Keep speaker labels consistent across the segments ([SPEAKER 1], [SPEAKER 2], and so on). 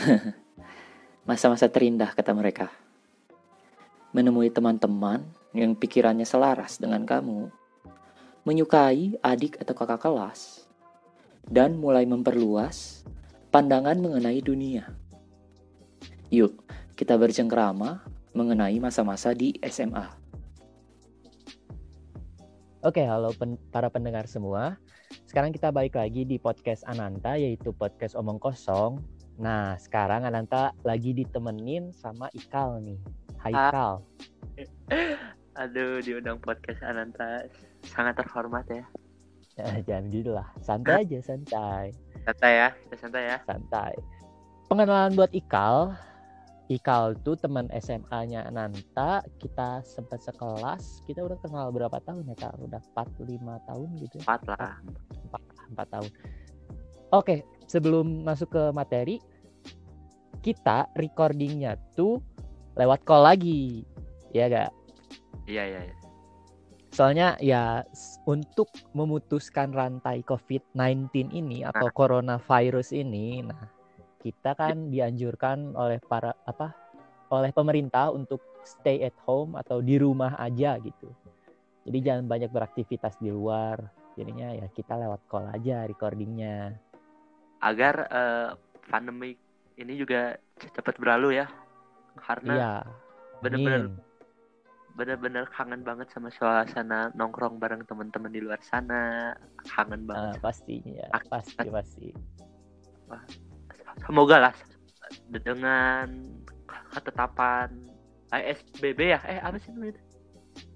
[SPEAKER 1] Masa-masa terindah kata mereka. Menemui teman-teman yang pikirannya selaras dengan kamu. Menyukai adik atau kakak kelas. Dan mulai memperluas pandangan mengenai dunia. Yuk, kita bercengkrama mengenai masa-masa di SMA.
[SPEAKER 2] Oke, halo pen para pendengar semua. Sekarang kita balik lagi di podcast Ananta, yaitu podcast Omong Kosong. Nah, sekarang Ananta lagi ditemenin sama Ikal nih. Hai
[SPEAKER 3] Ah.
[SPEAKER 2] Ikal.
[SPEAKER 3] Aduh, diundang podcast Ananta sangat terhormat ya.
[SPEAKER 2] Ya, jangan gitu lah. Santai aja, santai.
[SPEAKER 3] Santai ya, kita santai ya.
[SPEAKER 2] Santai. Pengenalan buat Ikal. Ikal tuh teman SMA-nya Ananta. Kita sempat sekelas. Kita udah kenal berapa tahun ya, Kak? Udah 4-5 tahun gitu ya?
[SPEAKER 3] Empat lah.
[SPEAKER 2] empat, empat tahun. Oke, sebelum masuk ke materi, kita recordingnya tuh lewat call lagi, ya gak?
[SPEAKER 3] Iya, iya, iya.
[SPEAKER 2] Soalnya ya untuk memutuskan rantai COVID-19 ini atau coronavirus ini, nah kita kan dianjurkan oleh para apa? oleh pemerintah untuk stay at home atau di rumah aja gitu. Jadi jangan banyak beraktivitas di luar. Jadinya ya kita lewat call aja recordingnya.
[SPEAKER 3] Agar eh, pandemi ini juga cepat berlalu ya. Karena
[SPEAKER 2] Iya.
[SPEAKER 3] bener-bener
[SPEAKER 2] amin.
[SPEAKER 3] bener-bener kangen banget sama suasana nongkrong bareng teman-teman di luar sana. Kangen banget.
[SPEAKER 2] pastinya,
[SPEAKER 3] Ak-
[SPEAKER 2] pasti pasti.
[SPEAKER 3] Semoga lah dengan ketetapan PSBB ya. Eh, apa sih namanya? itu?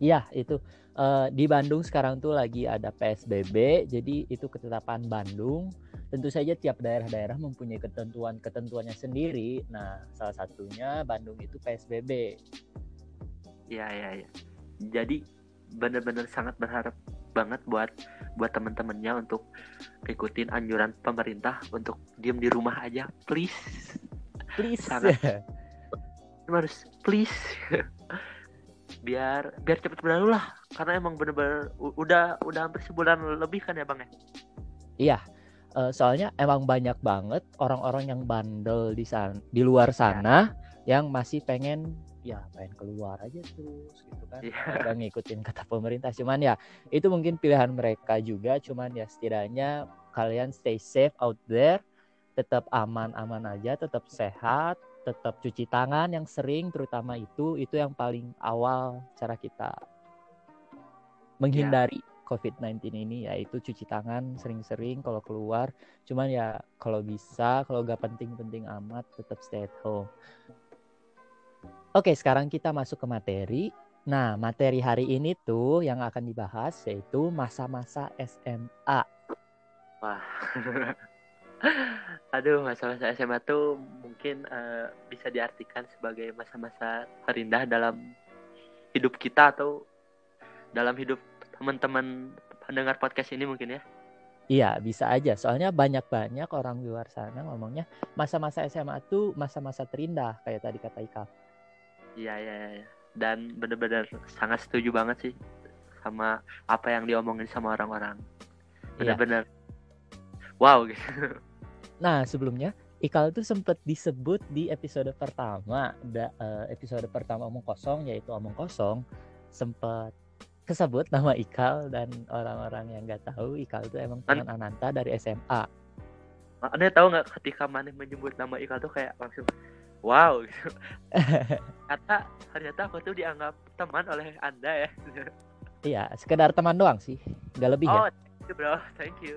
[SPEAKER 2] Iya itu eh, di Bandung sekarang tuh lagi ada PSBB, jadi itu ketetapan Bandung. Tentu saja tiap daerah-daerah mempunyai ketentuan-ketentuannya sendiri. Nah, salah satunya Bandung itu PSBB.
[SPEAKER 3] Iya iya iya. Jadi bener-bener sangat berharap banget buat buat temen-temennya untuk ikutin anjuran pemerintah untuk diem di rumah aja, please.
[SPEAKER 2] Please.
[SPEAKER 3] Sangat. Harus please. biar biar cepet berlalu lah karena emang bener-bener udah udah hampir sebulan lebih kan ya bang ya
[SPEAKER 2] Iya. Eh, soalnya emang banyak banget orang-orang yang bandel di sana, di luar sana yang masih pengen ya pengen keluar aja terus gitu kan.
[SPEAKER 3] Iya.
[SPEAKER 2] Udah ngikutin kata pemerintah. Cuman ya itu mungkin pilihan mereka juga. Cuman ya setidaknya kalian stay safe out there, tetap aman-aman aja, tetap sehat, tetap cuci tangan yang sering terutama itu itu yang paling awal cara kita menghindari COVID-19 ini yaitu cuci tangan sering-sering kalau keluar. Cuman ya kalau bisa, kalau gak penting-penting amat tetap stay at home. Oke, sekarang kita masuk ke materi. Nah, materi hari ini tuh yang akan dibahas yaitu masa-masa SMA.
[SPEAKER 3] wah aduh masa-masa SMA tuh mungkin eh, bisa diartikan sebagai masa-masa terindah dalam hidup kita atau dalam hidup teman-teman pendengar podcast ini mungkin ya
[SPEAKER 2] Iya, bisa aja. Soalnya banyak-banyak orang di luar sana ngomongnya masa-masa SMA tuh masa-masa terindah kayak tadi kata Ika.
[SPEAKER 3] Iya iya iya. Dan bener-bener sangat setuju banget sih sama apa yang diomongin sama orang-orang.
[SPEAKER 2] Iya.
[SPEAKER 3] Bener-bener. Wow gitu.
[SPEAKER 2] Nah, sebelumnya Ikal tuh sempat disebut di episode pertama, da- eh, episode pertama omong kosong yaitu omong kosong sempat kesebut nama Ikal dan orang-orang yang nggak tahu Ikal tuh emang teman Ananta dari SMA.
[SPEAKER 3] Anda tahu nggak ketika Maneh menyebut nama Ikal tuh kayak langsung wow gitu. Kata ternyata aku tuh dianggap teman oleh Anda ya.
[SPEAKER 2] Iya, sekedar teman doang sih, nggak lebih
[SPEAKER 3] Oh,
[SPEAKER 2] ya.
[SPEAKER 3] thank you, bro. Thank you.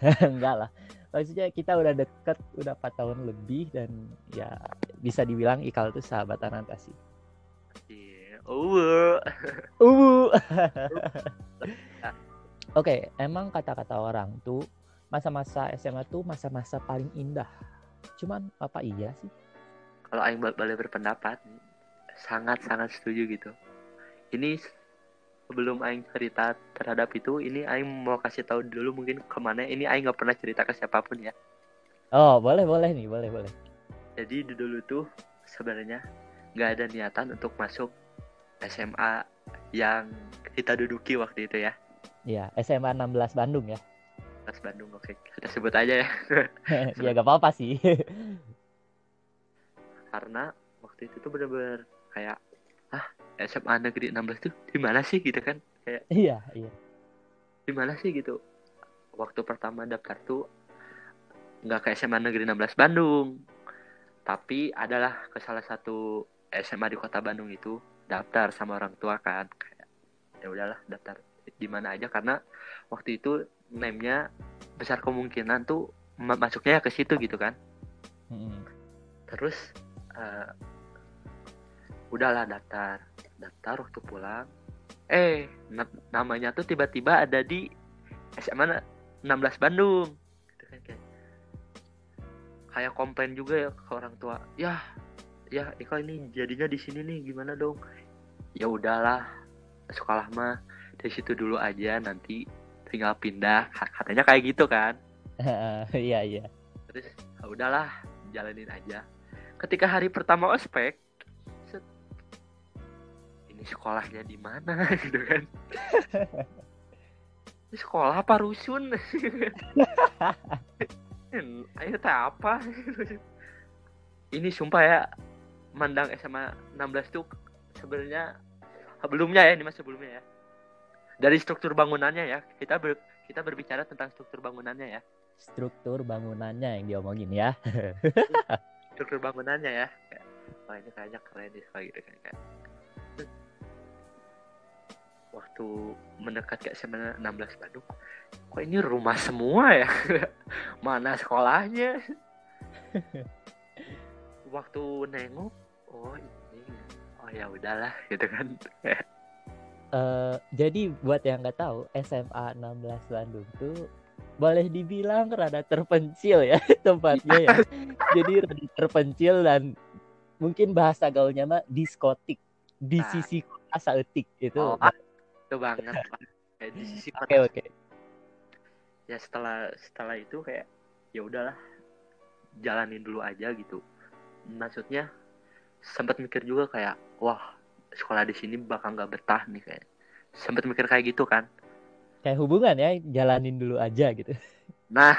[SPEAKER 2] Enggak lah. Maksudnya kita udah deket, udah 4 tahun lebih dan ya bisa dibilang Ikal tuh sahabat Ananta sih.
[SPEAKER 3] Oh.
[SPEAKER 2] Uh. Oke, emang kata-kata orang tuh masa-masa SMA tuh masa-masa paling indah. Cuman apa iya sih?
[SPEAKER 3] Kalau aing boleh berpendapat sangat-sangat setuju gitu. Ini sebelum aing cerita terhadap itu, ini aing mau kasih tahu dulu mungkin ke mana. Ini aing nggak pernah cerita ke siapa pun ya.
[SPEAKER 2] Oh, boleh boleh nih, boleh boleh.
[SPEAKER 3] Jadi dulu tuh sebenarnya nggak ada niatan untuk masuk SMA yang kita duduki waktu itu ya.
[SPEAKER 2] Iya, SMA 16 Bandung ya.
[SPEAKER 3] Kelas Bandung oke kita sebut aja ya.
[SPEAKER 2] ya gak apa-apa sih.
[SPEAKER 3] karena waktu itu tuh bener-bener kayak ah SMA negeri 16 tuh di mana sih gitu kan kayak
[SPEAKER 2] Iya, iya.
[SPEAKER 3] di mana sih gitu waktu pertama daftar tuh nggak ke SMA negeri 16 Bandung tapi adalah ke salah satu SMA di kota Bandung itu daftar sama orang tua kan. Kayak ya udahlah daftar di mana aja. Karena waktu itu name-nya besar kemungkinan tuh ma- masuknya ke situ gitu kan.
[SPEAKER 2] Mm-mm.
[SPEAKER 3] terus eh, udahlah daftar. Daftar waktu pulang. Eh na- namanya tuh tiba-tiba ada di SMA na- 16 Bandung. Gitu kan kayak kayak komplain juga ya ke orang tua. Ya ya Ika ini jadinya di sini nih gimana dong? Ya udahlah sekolah mah dari situ dulu aja nanti tinggal pindah Ka- katanya kayak gitu kan?
[SPEAKER 2] Iya, iya.
[SPEAKER 3] terus ya udahlah jalanin aja. Ketika hari pertama ospek set, ini sekolahnya di mana gitu kan? Ini sekolah apa rusun? Ayo teh apa? Ini sumpah ya mandang SMA 16 tuh sebenarnya sebelumnya ya ini mas sebelumnya ya. Dari struktur bangunannya ya kita ber, kita berbicara tentang struktur bangunannya ya.
[SPEAKER 2] Struktur bangunannya yang diomongin ya.
[SPEAKER 3] struktur bangunannya ya. Kayak wah ini kayaknya keren nih kayak gitu kan kayak. Waktu mendekat ke SMA 16 Bandung kok ini rumah semua ya? Mana sekolahnya? Waktu nengok oh ini oh ya udahlah gitu kan
[SPEAKER 2] Eh, jadi buat yang nggak tahu, SMA 16 Bandung tuh boleh dibilang rada terpencil ya tempatnya ya. Jadi rada terpencil dan mungkin bahasa gaulnya mah diskotik di
[SPEAKER 3] Nah.
[SPEAKER 2] sisi kota saeutik itu.
[SPEAKER 3] oh
[SPEAKER 2] Oke
[SPEAKER 3] itu banget di sisi
[SPEAKER 2] oke.
[SPEAKER 3] ya setelah setelah itu kayak ya udahlah jalanin dulu aja gitu maksudnya sempat mikir juga kayak wah sekolah di sini bakal nggak betah nih kayak. Sempat mikir kayak gitu kan.
[SPEAKER 2] Kayak hubungan ya, jalanin dulu aja gitu.
[SPEAKER 3] nah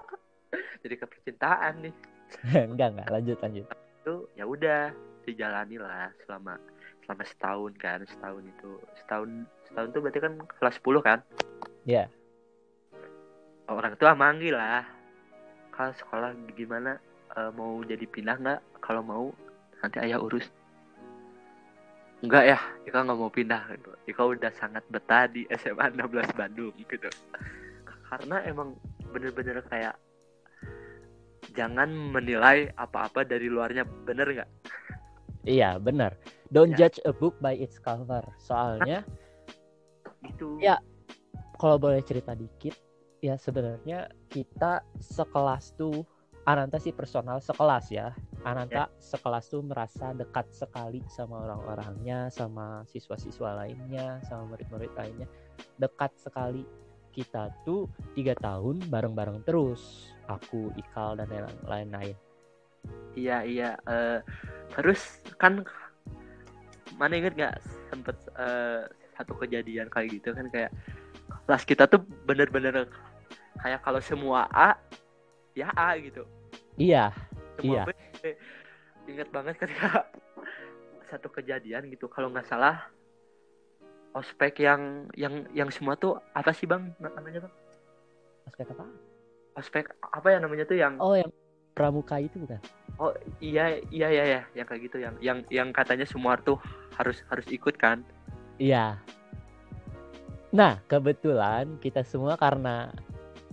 [SPEAKER 3] jadi kepercintaan nih.
[SPEAKER 2] Enggak enggak, lanjut lanjut.
[SPEAKER 3] itu ya udah dijalani lah selama selama setahun kan setahun itu. Setahun setahun tuh berarti kan kelas 10 kan?
[SPEAKER 2] Iya.
[SPEAKER 3] orang tua manggil lah. Kalau sekolah gimana? Eh, mau jadi pindah nggak? Kalau mau nanti ayah urus enggak ya Ika nggak mau pindah gitu Ika udah sangat betah di SMA 16 Bandung gitu karena emang bener-bener kayak jangan menilai apa-apa dari luarnya bener nggak
[SPEAKER 2] Iya, benar. Don't
[SPEAKER 3] Ya.
[SPEAKER 2] judge a book by its cover. Soalnya
[SPEAKER 3] itu
[SPEAKER 2] Ya. kalau boleh cerita dikit, ya sebenarnya kita sekelas tuh Ananta sih personal sekelas ya. Ananta sekelas tuh merasa dekat sekali sama orang-orangnya, sama siswa-siswa lainnya, sama murid-murid lainnya. Dekat sekali. Kita tuh tiga tahun bareng-bareng terus. Aku, Ikal, dan lain-lain.
[SPEAKER 3] iya iya Eh, terus kan mana inget nggak sempet eh, satu kejadian kayak gitu kan kayak kelas kita tuh bener-bener kayak kalau semua A ya A gitu
[SPEAKER 2] Iya,
[SPEAKER 3] semua
[SPEAKER 2] Iya.
[SPEAKER 3] B inget banget ketika satu kejadian gitu kalau nggak salah ospek yang yang yang semua tuh apa sih bang namanya bang
[SPEAKER 2] aspek apa?
[SPEAKER 3] ospek apa ya namanya tuh yang
[SPEAKER 2] Oh, yang pramuka itu bukan?
[SPEAKER 3] oh iya iya iya ya yang kayak gitu yang yang yang katanya semua tuh harus harus ikut kan
[SPEAKER 2] Iya. Nah, kebetulan kita semua karena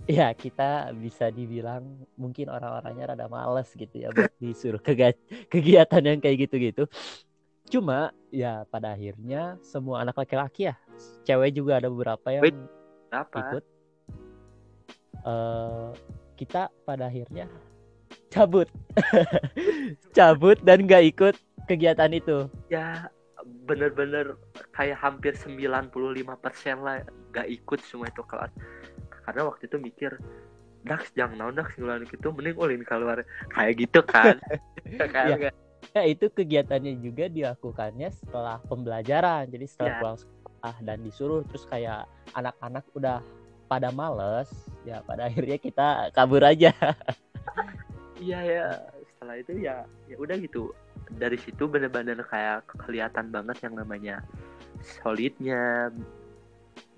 [SPEAKER 2] ya kita bisa dibilang mungkin orang-orangnya rada males gitu ya buat disuruh kegiatan yang kayak gitu-gitu. Cuma ya pada akhirnya semua anak laki-laki ya, cewek juga ada beberapa yang
[SPEAKER 3] Wait, apa
[SPEAKER 2] ikut. eh kita pada akhirnya cabut, cabut dan nggak ikut kegiatan itu.
[SPEAKER 3] ya bener-bener kayak hampir 95% lah gak ikut semua itu kelas karena waktu itu mikir Dax jangan naon Dax ngeluarin gitu mending ulin keluar. Kayak gitu kan. Kayak nggak-
[SPEAKER 2] Ya itu kegiatannya juga dilakukannya setelah pembelajaran. Jadi setelah
[SPEAKER 3] Ya.
[SPEAKER 2] pulang sekolah dan disuruh terus kayak anak-anak udah pada males, ya pada akhirnya kita kabur aja.
[SPEAKER 3] iya ya. Setelah itu ya ya udah gitu. Dari situ bener-bener kayak kelihatan banget yang namanya solidnya.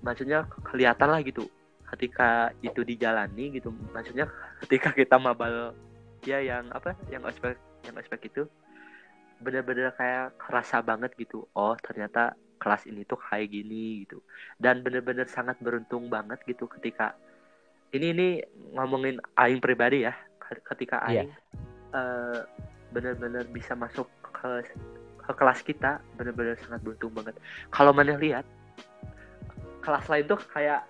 [SPEAKER 3] Maksudnya kelihatan lah gitu ketika itu dijalani gitu. Maksudnya ketika kita mabal ya yang apa yang aspek yang aspek itu bener-bener kayak kerasa banget gitu. Oh ternyata kelas ini tuh kayak gini gitu. Dan bener-bener sangat beruntung banget gitu ketika ini ini ngomongin aing pribadi ya. Ketika
[SPEAKER 2] Iya.
[SPEAKER 3] aing eh, bener-bener bisa masuk ke ke kelas kita bener-bener sangat beruntung banget. Kalau mana lihat kelas lain tuh kayak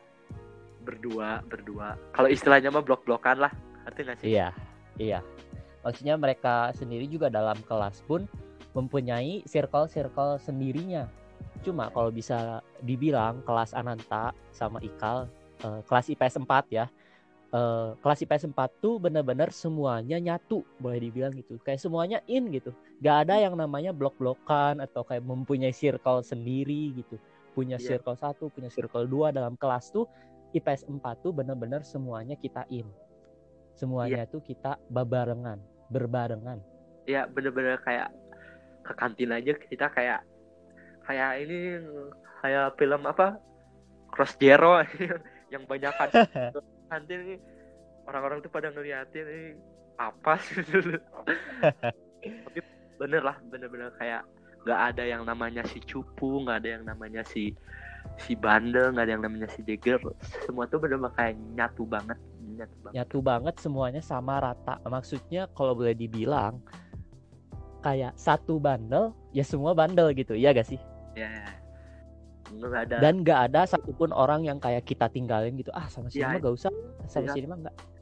[SPEAKER 3] berdua berdua kalau istilahnya mah blok-blokan lah ngerti nggak sih
[SPEAKER 2] Iya, iya. Maksudnya mereka sendiri juga dalam kelas pun mempunyai circle-circle sendirinya. Cuma kalau bisa dibilang kelas Ananta sama Ikal, eh, kelas IPS 4 ya, eh, kelas IPS 4 tuh benar-benar semuanya nyatu, boleh dibilang gitu. Kayak semuanya in gitu. Gak ada yang namanya blok-blokan atau kayak mempunyai circle sendiri gitu. Punya
[SPEAKER 3] Iya.
[SPEAKER 2] circle satu, punya circle dua dalam kelas tuh IPS 4 tuh benar-benar semuanya kita in. Semuanya tuh kita babarengan, berbarengan.
[SPEAKER 3] ya bener-bener kayak ke kantin aja kita kayak kayak ini kayak film apa? Cross Zero yang banyak kan. Kantin ini orang-orang tuh pada ngeliatin ini apa sih? Tapi bener lah bener-bener kayak nggak ada yang namanya si cupu nggak ada yang namanya si si bandel nggak ada yang namanya si jeger semua tuh bener-bener kayak nyatu banget nyatu banget
[SPEAKER 2] Nyatu banget semuanya sama rata. Maksudnya kalau boleh dibilang kayak satu bandel ya semua bandel gitu, iya gak sih?
[SPEAKER 3] ya nggak ada
[SPEAKER 2] Dan gak ada satupun orang yang kayak kita tinggalin gitu. Ah sama sini
[SPEAKER 3] Iya.
[SPEAKER 2] mah gak usah, sama
[SPEAKER 3] Iya.
[SPEAKER 2] sini mah.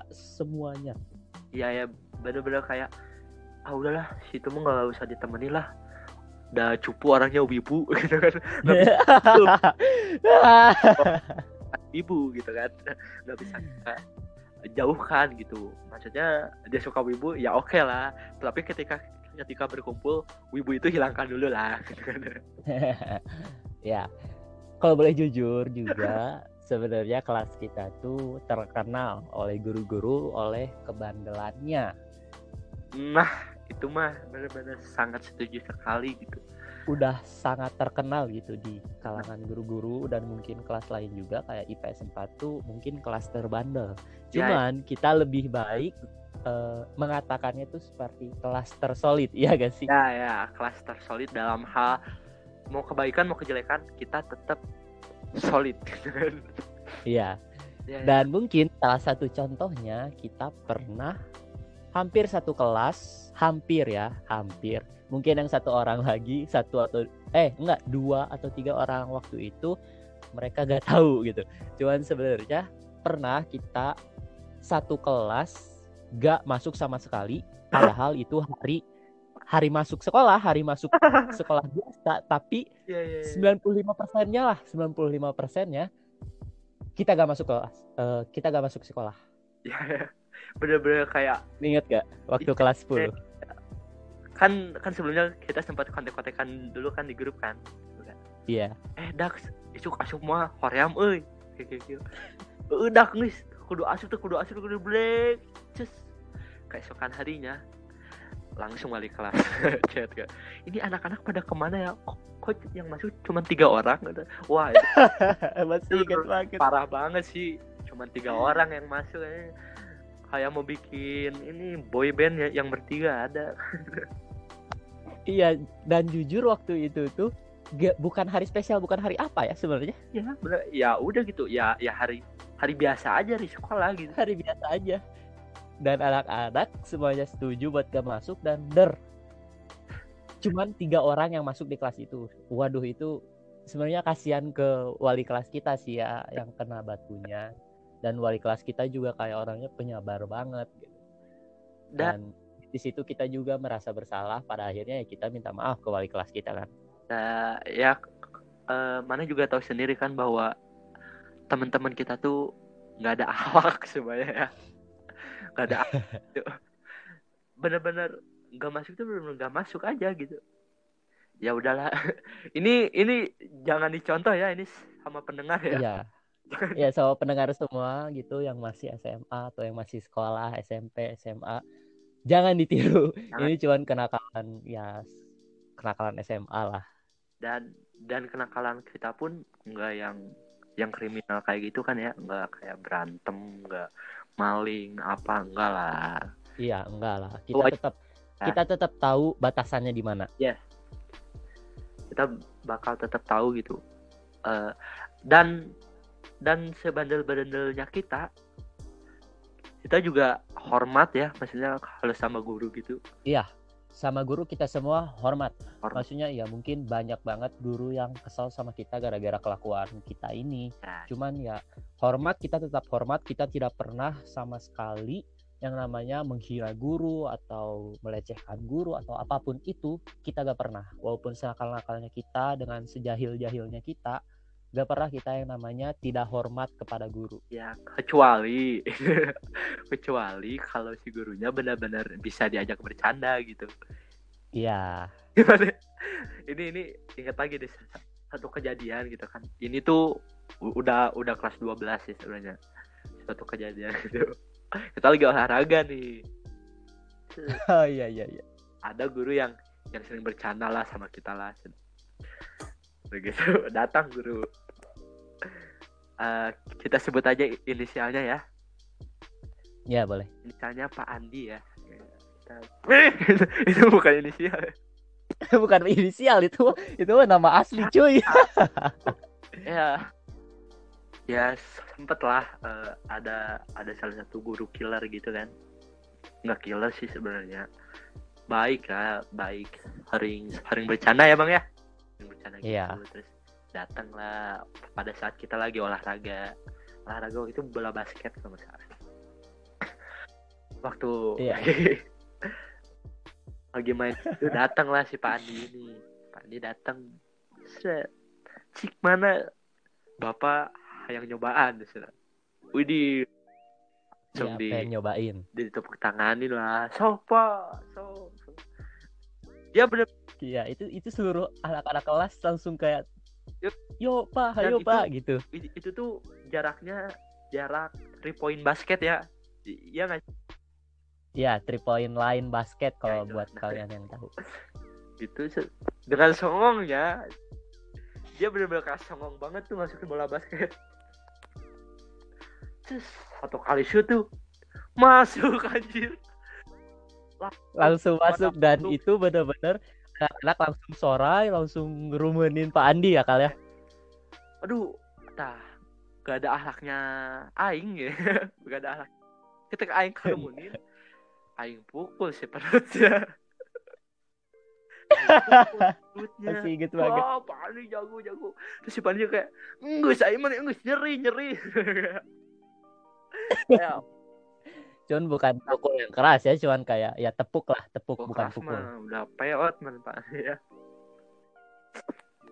[SPEAKER 2] Semuanya.
[SPEAKER 3] Iya ya bener-bener kayak ah udahlah situ mah nggak usah ditemenin lah udah cupu orangnya wibu gitu kan. Ibu gitu kan. Nggak bisa jauhkan gitu. Maksudnya dia suka wibu ya oke lah. Tapi ketika ketika berkumpul wibu itu hilangkan dulu lah gitu kan.
[SPEAKER 2] Ya, kalau boleh jujur juga sebenarnya kelas kita tuh terkenal oleh guru-guru oleh kebandelannya.
[SPEAKER 3] nah itu mah bener-bener sangat setuju sekali gitu
[SPEAKER 2] udah sangat terkenal gitu di kalangan guru-guru dan mungkin kelas lain juga kayak IPS 4 tuh mungkin kelas terbandel.
[SPEAKER 3] Ya,
[SPEAKER 2] Cuman kita lebih baik eh, mengatakannya tuh seperti kelas tersolid, iya gak sih?
[SPEAKER 3] ya ya kelas tersolid dalam hal mau kebaikan mau kejelekan kita tetap solid
[SPEAKER 2] Iya.
[SPEAKER 3] Ya, ya.
[SPEAKER 2] Dan mungkin salah satu contohnya kita pernah hampir satu kelas, hampir ya, hampir. Mungkin yang satu orang lagi, satu atau eh enggak dua atau tiga orang waktu itu mereka gak tahu gitu. Cuman sebenarnya pernah kita satu kelas gak masuk sama sekali, padahal itu hari hari masuk sekolah, hari masuk sekolah biasa, tapi
[SPEAKER 3] Iya, iya, iya.
[SPEAKER 2] 95 persennya lah 95 persennya kita gak masuk kelas eh, kita gak masuk sekolah.
[SPEAKER 3] Bener-bener kayak
[SPEAKER 2] inget gak waktu
[SPEAKER 3] Iya.
[SPEAKER 2] kelas 10
[SPEAKER 3] kan kan sebelumnya kita sempat kontek-kontekan dulu kan di grup kan?
[SPEAKER 2] Iya.
[SPEAKER 3] Eh Dax isuk asup mah hoream euy. Kayak gitu. Eh geus kudu asup tuh kudu asup kudu break cus. Keesokan harinya langsung balik kelas. Chat kan ini anak-anak pada ke mana ya? Kok, kok yang masuk cuma tiga orang? Kata, wah itu
[SPEAKER 2] masih banget.
[SPEAKER 3] parah banget sih. Cuma tiga orang yang masuk eh. Kayak mau bikin ini boy band ya yang bertiga ada.
[SPEAKER 2] Iya dan jujur waktu itu tuh gak, bukan hari spesial bukan hari apa ya sebenarnya?
[SPEAKER 3] Ya bener ya udah gitu ya ya hari hari biasa aja di sekolah gitu.
[SPEAKER 2] Hari biasa aja. Dan anak-anak semuanya setuju buat gak masuk dan der. Cuman tiga orang yang masuk di kelas itu. Waduh itu sebenarnya kasihan ke wali kelas kita sih ya yang kena batunya dan wali kelas kita juga kayak orangnya penyabar banget gitu.
[SPEAKER 3] dan
[SPEAKER 2] dan di situ kita juga merasa bersalah pada akhirnya ya kita minta maaf ke wali kelas kita kan
[SPEAKER 3] Nah, ya eh, mana juga tahu sendiri kan bahwa teman-teman kita tuh nggak ada awak sebenarnya ya. nggak ada gitu. bener-bener nggak masuk tuh bener-bener nggak masuk aja gitu ya udahlah ini ini jangan dicontoh ya ini sama pendengar ya
[SPEAKER 2] iya ya sama pendengar semua gitu yang masih SMA atau yang masih sekolah SMP SMA Jangan ditiru.
[SPEAKER 3] Jangan.
[SPEAKER 2] Ini cuman kenakalan ya kenakalan SMA lah.
[SPEAKER 3] dan dan kenakalan kita pun nggak yang yang kriminal kayak gitu kan ya nggak kayak berantem nggak maling apa enggak lah
[SPEAKER 2] Iya, enggak lah. Kita
[SPEAKER 3] Oh,
[SPEAKER 2] tetap
[SPEAKER 3] ah.
[SPEAKER 2] kita tetap tahu batasannya di mana.
[SPEAKER 3] kita bakal tetap tahu gitu Eh, dan dan sebandel-bandelnya kita kita juga hormat ya maksudnya kalau sama guru gitu
[SPEAKER 2] Sama guru kita semua hormat.
[SPEAKER 3] Hormat.
[SPEAKER 2] Maksudnya ya mungkin banyak banget guru yang kesal sama kita gara-gara kelakuan kita ini.
[SPEAKER 3] Nah,
[SPEAKER 2] Cuman ya hormat kita tetap hormat. Kita tidak pernah sama sekali yang namanya menghina guru atau melecehkan guru atau apa pun itu kita gak pernah. Walaupun senakal-nakalnya kita dengan sejahil-jahilnya kita, gak pernah kita yang namanya tidak hormat kepada guru.
[SPEAKER 3] ya kecuali kecuali kalau si gurunya benar-benar bisa diajak bercanda gitu
[SPEAKER 2] Iya.
[SPEAKER 3] gimana ini ini ingat lagi deh satu kejadian gitu kan ini tuh udah udah kelas 12 sih sebenarnya satu kejadian gitu kita lagi olahraga nih
[SPEAKER 2] Oh iya iya iya.
[SPEAKER 3] ada guru yang yang sering bercanda lah sama kita lah begitu datang guru. Eh, kita sebut aja inisialnya ya.
[SPEAKER 2] Ya boleh.
[SPEAKER 3] inisialnya Pak Andi ya. Kita- itu bukan inisial.
[SPEAKER 2] Bukan inisial itu itu nama asli cuy.
[SPEAKER 3] ya. Ya sempet lah eh, ada ada salah satu guru killer gitu kan. Nggak killer sih sebenarnya. Baik lah baik. Sering sering bercanda ya bang ya bercanda gitu
[SPEAKER 2] Iya.
[SPEAKER 3] terus datang lah pada saat kita lagi olahraga olahraga waktu itu bola basket kalau nggak salah waktu
[SPEAKER 2] Iya.
[SPEAKER 3] lagi main itu datang lah si Pak Andi ini Pak Andi datang set cik mana bapak yang nyobaan. Widih
[SPEAKER 2] Iya,
[SPEAKER 3] langsung di
[SPEAKER 2] pengen nyobain.
[SPEAKER 3] ditepuk tanganin lah so pak so, so. dia bener
[SPEAKER 2] Iya, itu itu seluruh anak-anak kelas langsung kayak yo pak, ayo
[SPEAKER 3] itu-
[SPEAKER 2] pak gitu.
[SPEAKER 3] itu tuh jaraknya jarak 3 point basket ya iya nggak sih?
[SPEAKER 2] Ya, three point line basket kalau
[SPEAKER 3] itu.
[SPEAKER 2] buat kalian yang tahu.
[SPEAKER 3] se- dengan songongnya dia bener-bener kayak songong banget tuh masukin bola basket terus satu kali shoot tuh masuk anjir
[SPEAKER 2] Langsung masuk dan
[SPEAKER 3] masuk.
[SPEAKER 2] itu bener-bener anak-anak langsung sorai, langsung ngerumunin Pak Andi ya kali ya.
[SPEAKER 3] aduh tah gak ada ahlaknya aing ya. Gak ada ahlak. Ketika aing kerumunin aing pukul si perutnya. Perutnya.
[SPEAKER 2] Masih inget banget.
[SPEAKER 3] wah Pani jago jago terus si Pani kayak enggak saya mana enggak nyeri nyeri. Ya
[SPEAKER 2] Cuman bukan pukul yang keras ya, cuman kayak ya tepuk lah, tepuk
[SPEAKER 3] kok
[SPEAKER 2] bukan pukul.
[SPEAKER 3] mah udah peot man Pak ya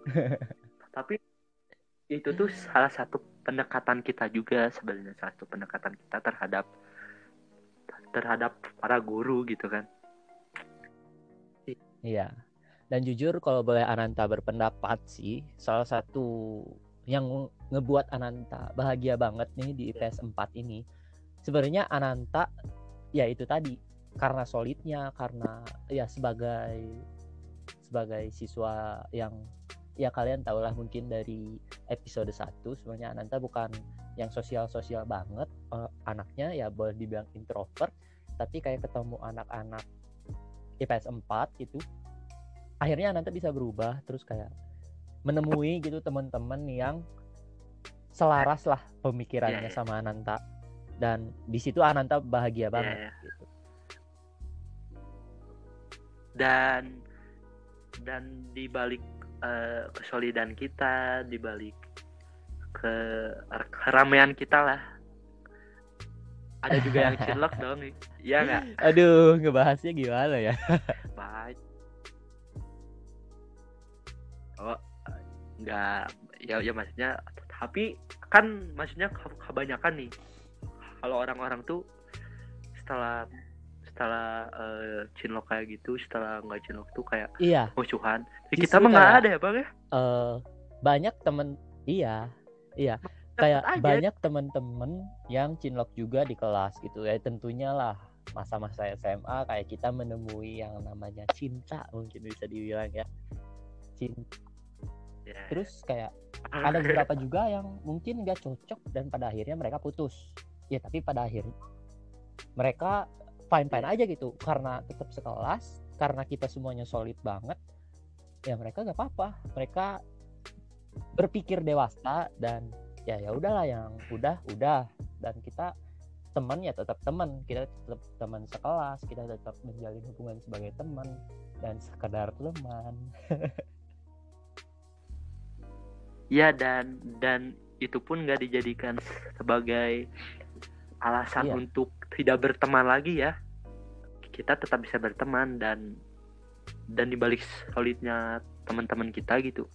[SPEAKER 3] tapi itu tuh salah satu pendekatan kita juga sebenarnya salah satu pendekatan kita terhadap terhadap para guru gitu kan
[SPEAKER 2] Iya. Dan jujur kalau boleh Ananta berpendapat sih, salah satu yang ngebuat Ananta bahagia banget nih di IPS 4 ini. Sebenarnya Ananta ya itu tadi karena solidnya, karena ya sebagai sebagai siswa yang ya kalian tahulah mungkin dari episode 1 sebenarnya Ananta bukan yang sosial-sosial banget eh, anaknya ya boleh dibilang introvert tapi kayak ketemu anak-anak IPS 4 gitu akhirnya Ananta bisa berubah terus kayak menemui gitu teman-teman yang selaras lah pemikirannya
[SPEAKER 3] Iya, iya.
[SPEAKER 2] sama Ananta dan di situ Ananta bahagia banget
[SPEAKER 3] iya.
[SPEAKER 2] gitu.
[SPEAKER 3] dan dan di balik eh, kesolidan kita di balik ke keramaian kita lah ada juga yang cinlok dong iya nggak
[SPEAKER 2] Aduh, ngebahasnya gimana ya?
[SPEAKER 3] baik oh nggak ya ya maksudnya tapi kan maksudnya ke- kebanyakan nih kalau orang-orang tuh setelah setelah eh, cinlok kayak gitu setelah nggak cinlok tuh kayak
[SPEAKER 2] Iya,
[SPEAKER 3] musuhan Tapi
[SPEAKER 2] Justru
[SPEAKER 3] kita mah nggak ada ya bang ya
[SPEAKER 2] eh banyak temen iya, iya. Kayak
[SPEAKER 3] aja.
[SPEAKER 2] banyak temen-temen yang cinlok juga di kelas gitu ya. Tentunya lah masa-masa SMA kayak kita menemui yang namanya cinta mungkin bisa dibilang ya cinta
[SPEAKER 3] Ya.
[SPEAKER 2] terus kayak ada beberapa juga yang mungkin nggak cocok dan pada akhirnya mereka putus ya tapi pada akhirnya mereka fine fine aja gitu. Karena tetap sekelas karena kita semuanya solid banget ya mereka nggak apa-apa. Mereka berpikir dewasa dan ya ya udahlah yang udah udah. Dan kita teman ya tetap teman. Kita tetap teman sekelas kita tetap menjalin hubungan sebagai teman dan sekedar teman.
[SPEAKER 3] Iya dan dan itu pun nggak dijadikan sebagai alasan
[SPEAKER 2] Iya.
[SPEAKER 3] untuk tidak berteman lagi ya. Kita tetap bisa berteman dan dan dibalik solidnya teman-teman kita gitu.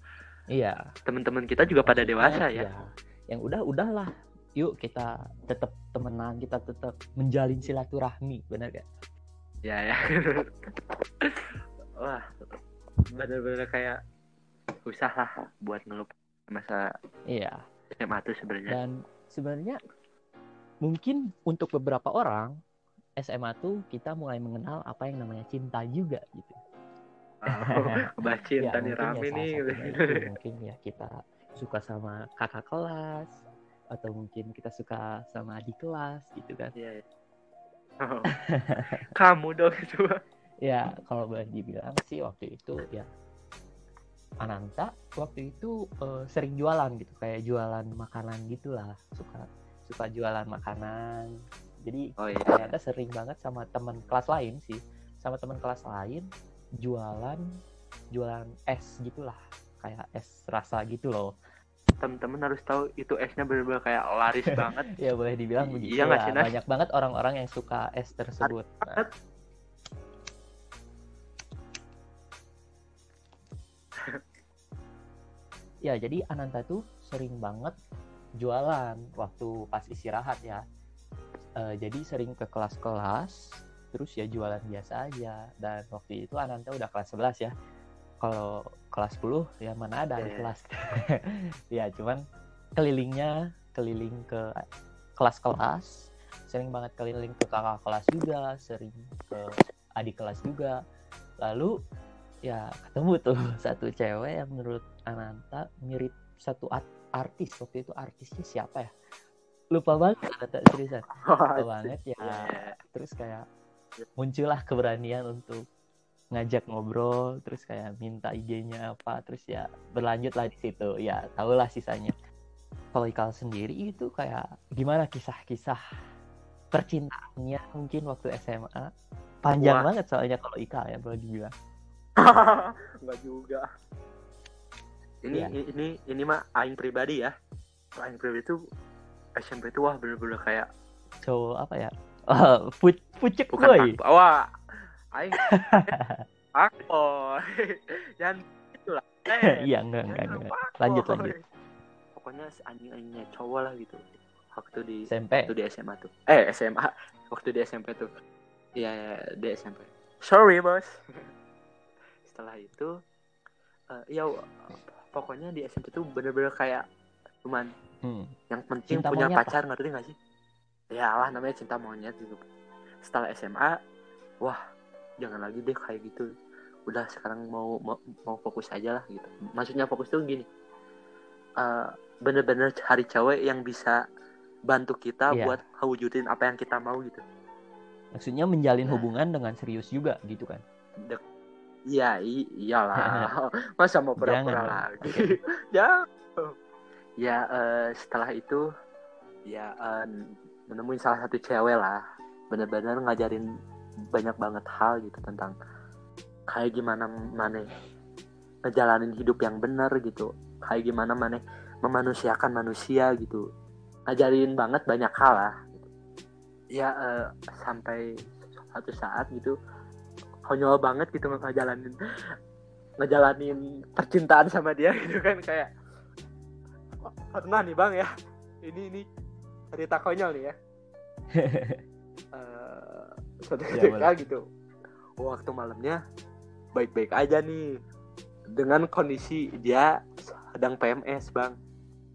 [SPEAKER 2] iya
[SPEAKER 3] Teman-teman kita juga pada dewasa ya.
[SPEAKER 2] Iya. yang udah udahlah yuk kita tetap temenan kita tetap menjalin silaturahmi benar gak
[SPEAKER 3] Ya ya. Wah, bener-bener kayak susah lah buat ngelup masa
[SPEAKER 2] iya
[SPEAKER 3] SMA tuh sebenarnya.
[SPEAKER 2] dan sebenarnya mungkin untuk beberapa orang SMA tuh kita mulai mengenal apa yang namanya cinta juga gitu
[SPEAKER 3] Oh, Mbak Cinta nih
[SPEAKER 2] mungkin
[SPEAKER 3] rame
[SPEAKER 2] ya
[SPEAKER 3] nih.
[SPEAKER 2] itu mungkin ya kita suka sama kakak kelas atau mungkin kita suka sama adik kelas gitu kan
[SPEAKER 3] Iya. iya. Oh. Kamu dong itu.
[SPEAKER 2] ya kalau boleh dibilang sih waktu itu ya Ananta waktu itu eh, sering jualan gitu kayak jualan makanan gitulah suka suka jualan makanan. Jadi
[SPEAKER 3] Oh iya.
[SPEAKER 2] ternyata sering banget sama teman kelas lain sih. Sama teman kelas lain jualan jualan es gitulah. Kayak es rasa gitu loh.
[SPEAKER 3] Temen-temen harus tahu itu esnya bener-bener kayak laris banget.
[SPEAKER 2] ya boleh dibilang
[SPEAKER 3] I-
[SPEAKER 2] begitu
[SPEAKER 3] iya
[SPEAKER 2] lah. banyak banget orang-orang yang suka es tersebut. Nah, ya jadi Ananta tuh sering banget jualan waktu pas istirahat ya. Eh, jadi sering ke kelas-kelas terus ya jualan biasa aja. Dan waktu itu Ananta udah kelas 11 ya. Kalau kelas 10 ya mana ada
[SPEAKER 3] Iya.
[SPEAKER 2] di kelas. Ya cuman kelilingnya keliling ke kelas-kelas. Sering banget keliling ke kakak kelas juga sering ke adik kelas juga. Lalu ya ketemu tuh satu cewek yang menurut Ananta mirip satu art- artis waktu itu artisnya siapa ya? Lupa banget Ananta seriusan lupa banget ya.
[SPEAKER 3] Iya.
[SPEAKER 2] terus kayak muncullah keberanian untuk ngajak ngobrol terus kayak minta IG-nya apa terus ya berlanjut lah di situ. Ya tahulah sisanya. Kalau Ikal sendiri itu kayak gimana kisah-kisah percintaannya mungkin waktu SMA panjang
[SPEAKER 3] Wah.
[SPEAKER 2] banget soalnya kalau Ikal ya boleh dibilang.
[SPEAKER 3] Enggak juga. Ini
[SPEAKER 2] Iya.
[SPEAKER 3] ini ini mah aing pribadi ya. Aing pribadi tuh SMP tuh wah bener-bener kayak
[SPEAKER 2] cowok apa ya? Oh, pu- pucuk
[SPEAKER 3] bukan
[SPEAKER 2] boy.
[SPEAKER 3] wah aing aku. Jangan itulah Eh,
[SPEAKER 2] iya enggak enggak enggak. lanjut lanjut.
[SPEAKER 3] Pokoknya anjing anjingnya cowok lah gitu. Waktu di
[SPEAKER 2] SMP
[SPEAKER 3] waktu di SMA tuh. Eh SMA waktu di SMP tuh. Iya iya, di SMP sorry bos. Setelah itu eh, ya pokoknya di SMP tuh bener-bener kayak cuman
[SPEAKER 2] hmm.
[SPEAKER 3] yang penting
[SPEAKER 2] Cinta
[SPEAKER 3] punya pacar ngerti gak sih? Ya lah namanya cinta monyet gitu. Setelah SMA wah jangan lagi deh kayak gitu. Udah sekarang mau mau, mau fokus aja lah gitu. Maksudnya fokus tuh gini. Eh, bener-bener cari cewek yang bisa bantu kita
[SPEAKER 2] Iya.
[SPEAKER 3] buat wujudin apa yang kita mau gitu.
[SPEAKER 2] Maksudnya menjalin
[SPEAKER 3] Nah.
[SPEAKER 2] hubungan dengan serius juga gitu kan?
[SPEAKER 3] Dek- Iya, iyalah. Masa mau pura-pura lagi? ya. Ya, eh, setelah itu ya eh, menemuin salah satu cewek lah. Bener-bener ngajarin banyak banget hal gitu tentang kayak gimana mana ngejalanin hidup yang benar gitu. Kayak gimana mana memanusiakan manusia gitu. Ngajarin banget banyak hal lah. Ya eh, sampai satu saat gitu konyol banget gitu ngejalanin ngejalanin percintaan sama dia gitu kan kayak "Wah, pernah nih bang ya ini ini cerita konyol nih ya. Eh, suatu
[SPEAKER 2] Ya,
[SPEAKER 3] ketika
[SPEAKER 2] boleh.
[SPEAKER 3] gitu waktu malamnya baik-baik aja nih dengan kondisi dia sedang PMS bang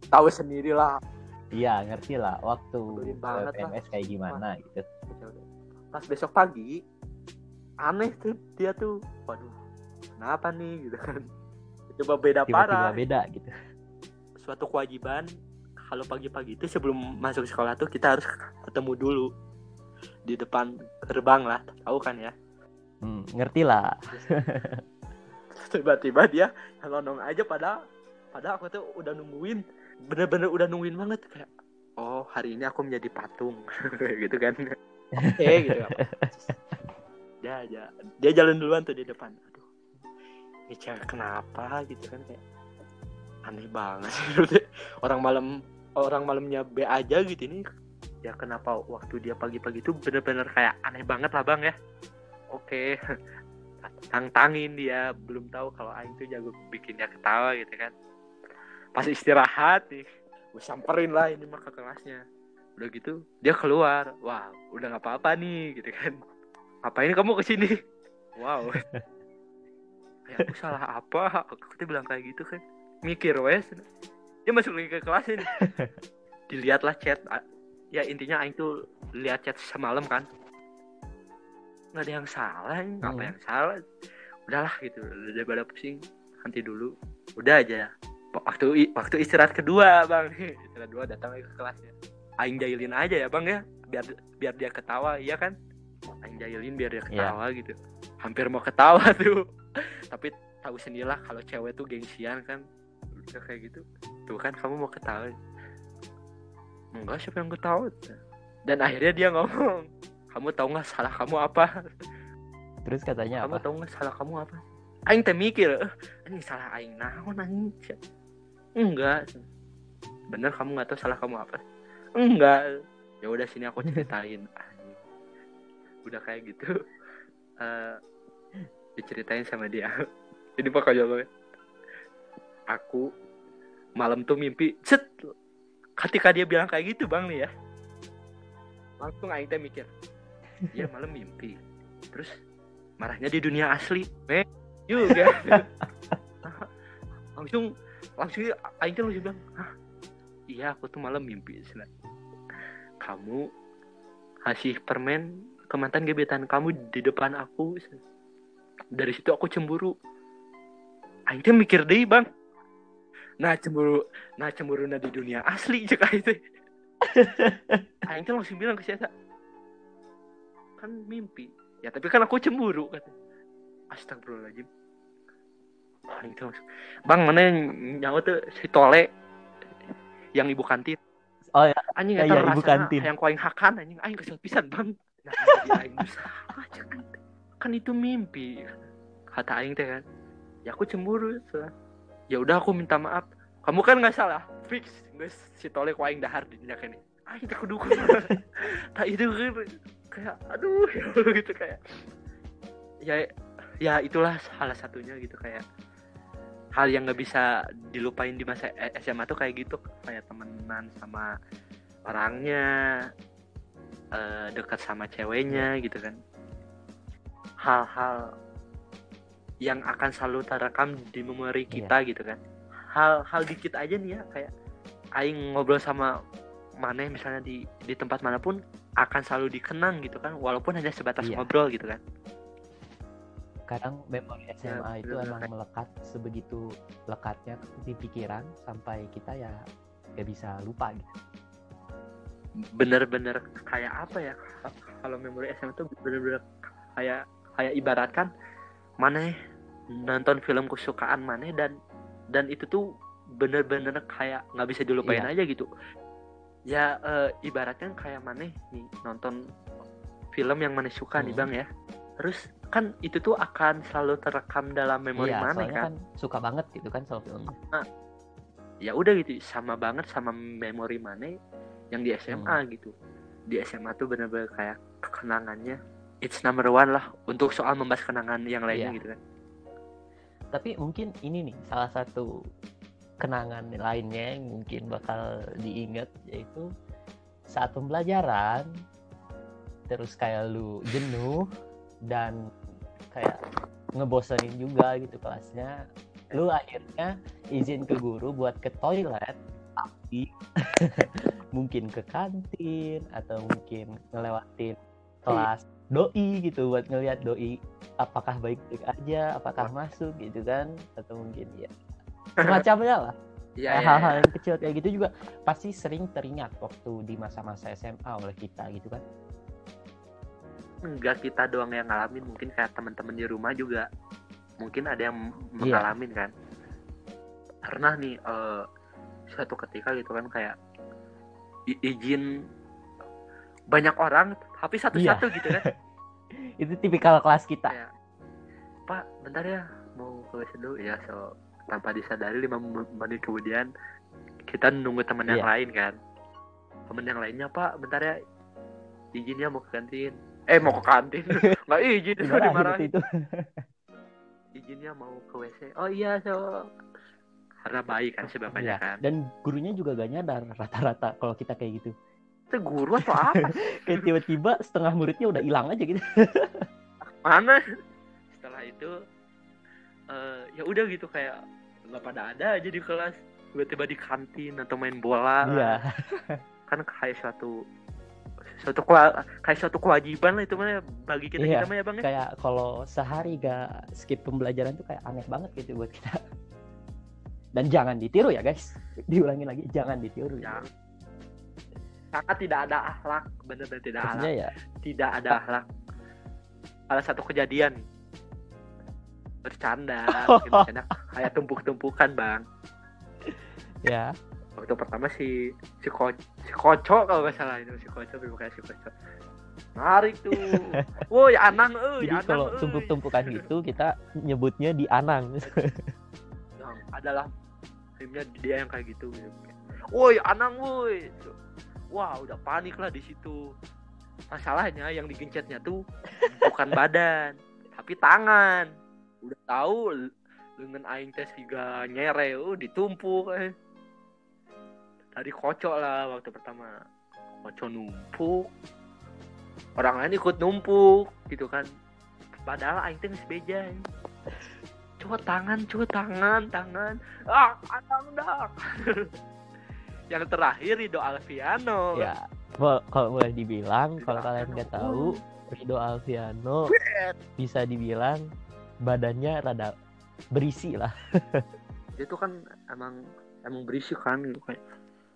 [SPEAKER 3] tahu sendirilah.
[SPEAKER 2] Iya ngerti lah waktu
[SPEAKER 3] lah.
[SPEAKER 2] PMS kayak gimana gitu.
[SPEAKER 3] Pas besok pagi aneh tuh dia tuh waduh kenapa nih? Gitu kan. Coba beda
[SPEAKER 2] tiba-tiba
[SPEAKER 3] parah.
[SPEAKER 2] beda gitu.
[SPEAKER 3] Suatu kewajiban kalau pagi-pagi itu sebelum masuk sekolah tuh kita harus ketemu dulu di depan gerbang lah tahu kan ya?
[SPEAKER 2] Hmm, ngerti lah.
[SPEAKER 3] Tiba-tiba dia ngelonong aja pada pada aku tuh udah nungguin bener-bener udah nungguin banget kayak oh hari ini aku menjadi patung. Gitu kan. Oke gitu kan. Dia aja dia jalan duluan tuh di depan. Aduh ini cewek kenapa gitu kan kayak aneh banget orang malam orang malamnya B aja gitu ini ya kenapa waktu dia pagi-pagi itu bener-bener kayak aneh banget lah bang ya. Oke tantangin dia belum tahu kalau Aing tuh jago bikin dia ketawa gitu kan. Pas istirahat nih gue samperin lah ini mah ke kelasnya. Udah gitu dia keluar. Wah udah nggak apa-apa nih gitu kan ngapain kamu ke sini? Wow. Kayak aku salah apa? Aku tuh bilang kayak gitu kan. Mikir wes. Dia masuk lagi ke kelas ini. Dilihatlah chat. Ya intinya Aing tuh lihat chat semalam kan. Nggak ada yang salah nggak apa
[SPEAKER 2] Hmm.
[SPEAKER 3] yang salah. Udahlah gitu. Daripada pusing nanti dulu. Udah aja. Waktu waktu istirahat kedua bang. Istirahat kedua datang lagi ke kelasnya. Aing jahilin aja ya bang ya. Biar biar dia ketawa iya kan jahilin biar dia ketawa gitu. Hampir mau ketawa tuh. Tapi tahu sendirilah kalau cewek tuh gengsian kan. Udah kayak gitu. Tuh kan kamu mau ketawa. Enggak siapa yang ketawa? Dan akhirnya dia ngomong kamu tahu nggak salah kamu apa?
[SPEAKER 2] Terus katanya
[SPEAKER 3] kamu
[SPEAKER 2] apa?
[SPEAKER 3] tahu nggak salah kamu apa? Aing teh mikir eh, ini salah aing naon aing? Enggak. Bener kamu nggak tahu salah kamu apa? Enggak. Ya udah sini aku ceritain. Udah kayak gitu eh diceritain sama dia. Ini pokoknya banget aku malam tuh mimpi set ketika dia bilang kayak gitu bang nih ya. Langsung aing teh mikir ya malam mimpi terus marahnya di dunia asli. Eh juga. Langsung langsung aing teh langsung bilang Hah, iya aku tuh malam mimpi kamu kasih permen ke mantan gebetan kamu di depan aku. Dari situ aku cemburu. Teh mikir deh bang. Nah cemburu nah cemburu di dunia asli cek aing teh. Langsung bilang ke saya kan mimpi. Ya tapi kan aku cemburu kata. Astagfirullahaladzim. Teh langsung, bang mana yang nyawa tuh si tole yang ibu kantin?
[SPEAKER 2] Oh, ya.
[SPEAKER 3] anjing
[SPEAKER 2] Ya, ya, ibu kantin.
[SPEAKER 3] yang kuaing hakan anjing. Aing kesel pisan bang nah aing aing teh. kan itu mimpi. Kata aing teh kan ya aku cemburu ya udah aku minta maaf. Kamu kan nggak salah. Fix. Guys si tole kuaing dahar di dinyak ini. Aing teh kudu tak itu kan. Kayak aduh gitu kayak. Ya ya itulah salah satunya gitu kayak hal yang nggak bisa dilupain di masa eh, SMA tuh kayak gitu. Kayak temenan sama orangnya eh, dekat sama ceweknya gitu kan. Hal-hal yang akan selalu terekam di memori kita gitu kan. Hal-hal dikit aja nih ya kayak aing ngobrol sama mana misalnya di di tempat mana pun akan selalu dikenang gitu kan walaupun hanya sebatas
[SPEAKER 2] Iya.
[SPEAKER 3] ngobrol gitu kan.
[SPEAKER 2] Kadang memori SMA itu
[SPEAKER 3] bener-bener
[SPEAKER 2] emang
[SPEAKER 3] kayak-
[SPEAKER 2] melekat sebegitu lekatnya di pikiran sampai kita ya gak bisa lupa gitu.
[SPEAKER 3] Bener-bener kayak apa ya kalau memori SMA tuh bener-bener kayak kayak ibaratkan mana nonton film kesukaan mana dan dan itu tuh bener-bener kayak nggak bisa dilupain
[SPEAKER 2] Iya.
[SPEAKER 3] aja gitu ya eh, ibaratnya kayak mana nih nonton film yang mana suka nih
[SPEAKER 2] Hmm.
[SPEAKER 3] bang ya terus kan itu tuh akan selalu terekam dalam memori
[SPEAKER 2] iya,
[SPEAKER 3] mana kan
[SPEAKER 2] kan suka banget gitu kan sama filmnya.
[SPEAKER 3] ya udah gitu sama banget sama memori mana yang di SMA
[SPEAKER 2] Hmm.
[SPEAKER 3] gitu di SMA tuh bener-bener kayak kenangannya it's number one lah untuk soal membahas kenangan yang lainnya
[SPEAKER 2] Iya.
[SPEAKER 3] gitu kan
[SPEAKER 2] Tapi mungkin ini nih salah satu kenangan lainnya yang mungkin bakal diingat yaitu saat pembelajaran terus kayak lu jenuh dan kayak ngebosenin juga gitu kelasnya lu akhirnya izin ke guru buat ke toilet tapi mungkin ke kantin atau mungkin ngelewatin kelas doi gitu buat ngelihat doi apakah baik-baik aja apakah masuk gitu kan atau mungkin ya semacamnya lah
[SPEAKER 3] Iya, iya,
[SPEAKER 2] hal-hal
[SPEAKER 3] iya.
[SPEAKER 2] yang kecil kayak gitu juga pasti sering teringat waktu di masa-masa SMA oleh kita gitu kan
[SPEAKER 3] enggak kita doang yang ngalamin mungkin kayak teman-teman di rumah juga mungkin ada yang
[SPEAKER 2] Iya.
[SPEAKER 3] mengalami kan pernah nih eh, suatu ketika gitu kan kayak izin banyak orang tapi satu-satu gitu kan.
[SPEAKER 2] Itu tipikal kelas kita.
[SPEAKER 3] Kayak pak bentar ya mau ke WC dulu. Ya so tanpa disadari lima men- menit kemudian kita nunggu teman yang
[SPEAKER 2] Iya.
[SPEAKER 3] lain kan. Teman yang lainnya pak bentar ya izinnya mau ke kantin. Eh mau ke kantin? Nggak izin so
[SPEAKER 2] Dimarahin.
[SPEAKER 3] dimarahin
[SPEAKER 2] itu
[SPEAKER 3] izinnya mau ke WC oh iya so karena baik kan si bapaknya
[SPEAKER 2] Iya,
[SPEAKER 3] kan.
[SPEAKER 2] dan gurunya juga gak nyadar rata-rata kalau kita kayak gitu.
[SPEAKER 3] Itu guru atau apa?
[SPEAKER 2] Kayak tiba-tiba setengah muridnya udah hilang aja gitu.
[SPEAKER 3] Mana? Setelah itu eh ya udah gitu kayak nggak pada ada aja di kelas. Tiba-tiba di kantin atau main bola.
[SPEAKER 2] Iya.
[SPEAKER 3] Kan kayak suatu suatu kayak suatu kewajiban lah itu mah ya, bagi kita
[SPEAKER 2] Iya,
[SPEAKER 3] kita mah ya bang ya.
[SPEAKER 2] kayak kalau sehari gak skip pembelajaran tuh kayak aneh banget gitu buat kita dan jangan ditiru ya guys. Diulangi lagi jangan ditiru ya.
[SPEAKER 3] yang sangat tidak ada akhlak benar-benar tidak
[SPEAKER 2] maksudnya
[SPEAKER 3] akhlak.
[SPEAKER 2] ya
[SPEAKER 3] tidak ada akhlak. Ada satu kejadian. Bercanda bercanda. Kayak tumpuk-tumpukan bang.
[SPEAKER 2] Ya.
[SPEAKER 3] Waktu pertama si si ko si koco kalau nggak salah. Itu si koco bukan si koco narik tuh. Woi anang euy
[SPEAKER 2] jadi
[SPEAKER 3] anang
[SPEAKER 2] kalau
[SPEAKER 3] euy.
[SPEAKER 2] tumpuk-tumpukan gitu kita nyebutnya di anang.
[SPEAKER 3] Yang adalah timnya dia yang kayak gitu woi anang woi. Wah udah panik lah di situ. Masalahnya yang digencetnya tuh bukan badan tapi tangan. Udah tahu lengan aing tes juga nyere uh, ditumpuk eh. tadi kocok lah waktu pertama. Kocok numpuk. Orang lain ikut numpuk gitu kan. Padahal aing teh geus beja eh. Coba tangan coba tangan tangan. Ah anang dak yang terakhir Rido Alfiano.
[SPEAKER 2] Ya kalau boleh dibilang kalau kalian nggak tahu Rido Alfiano bisa dibilang badannya rada berisi lah.
[SPEAKER 3] Dia tuh kan emang emang berisik kan gitu kayak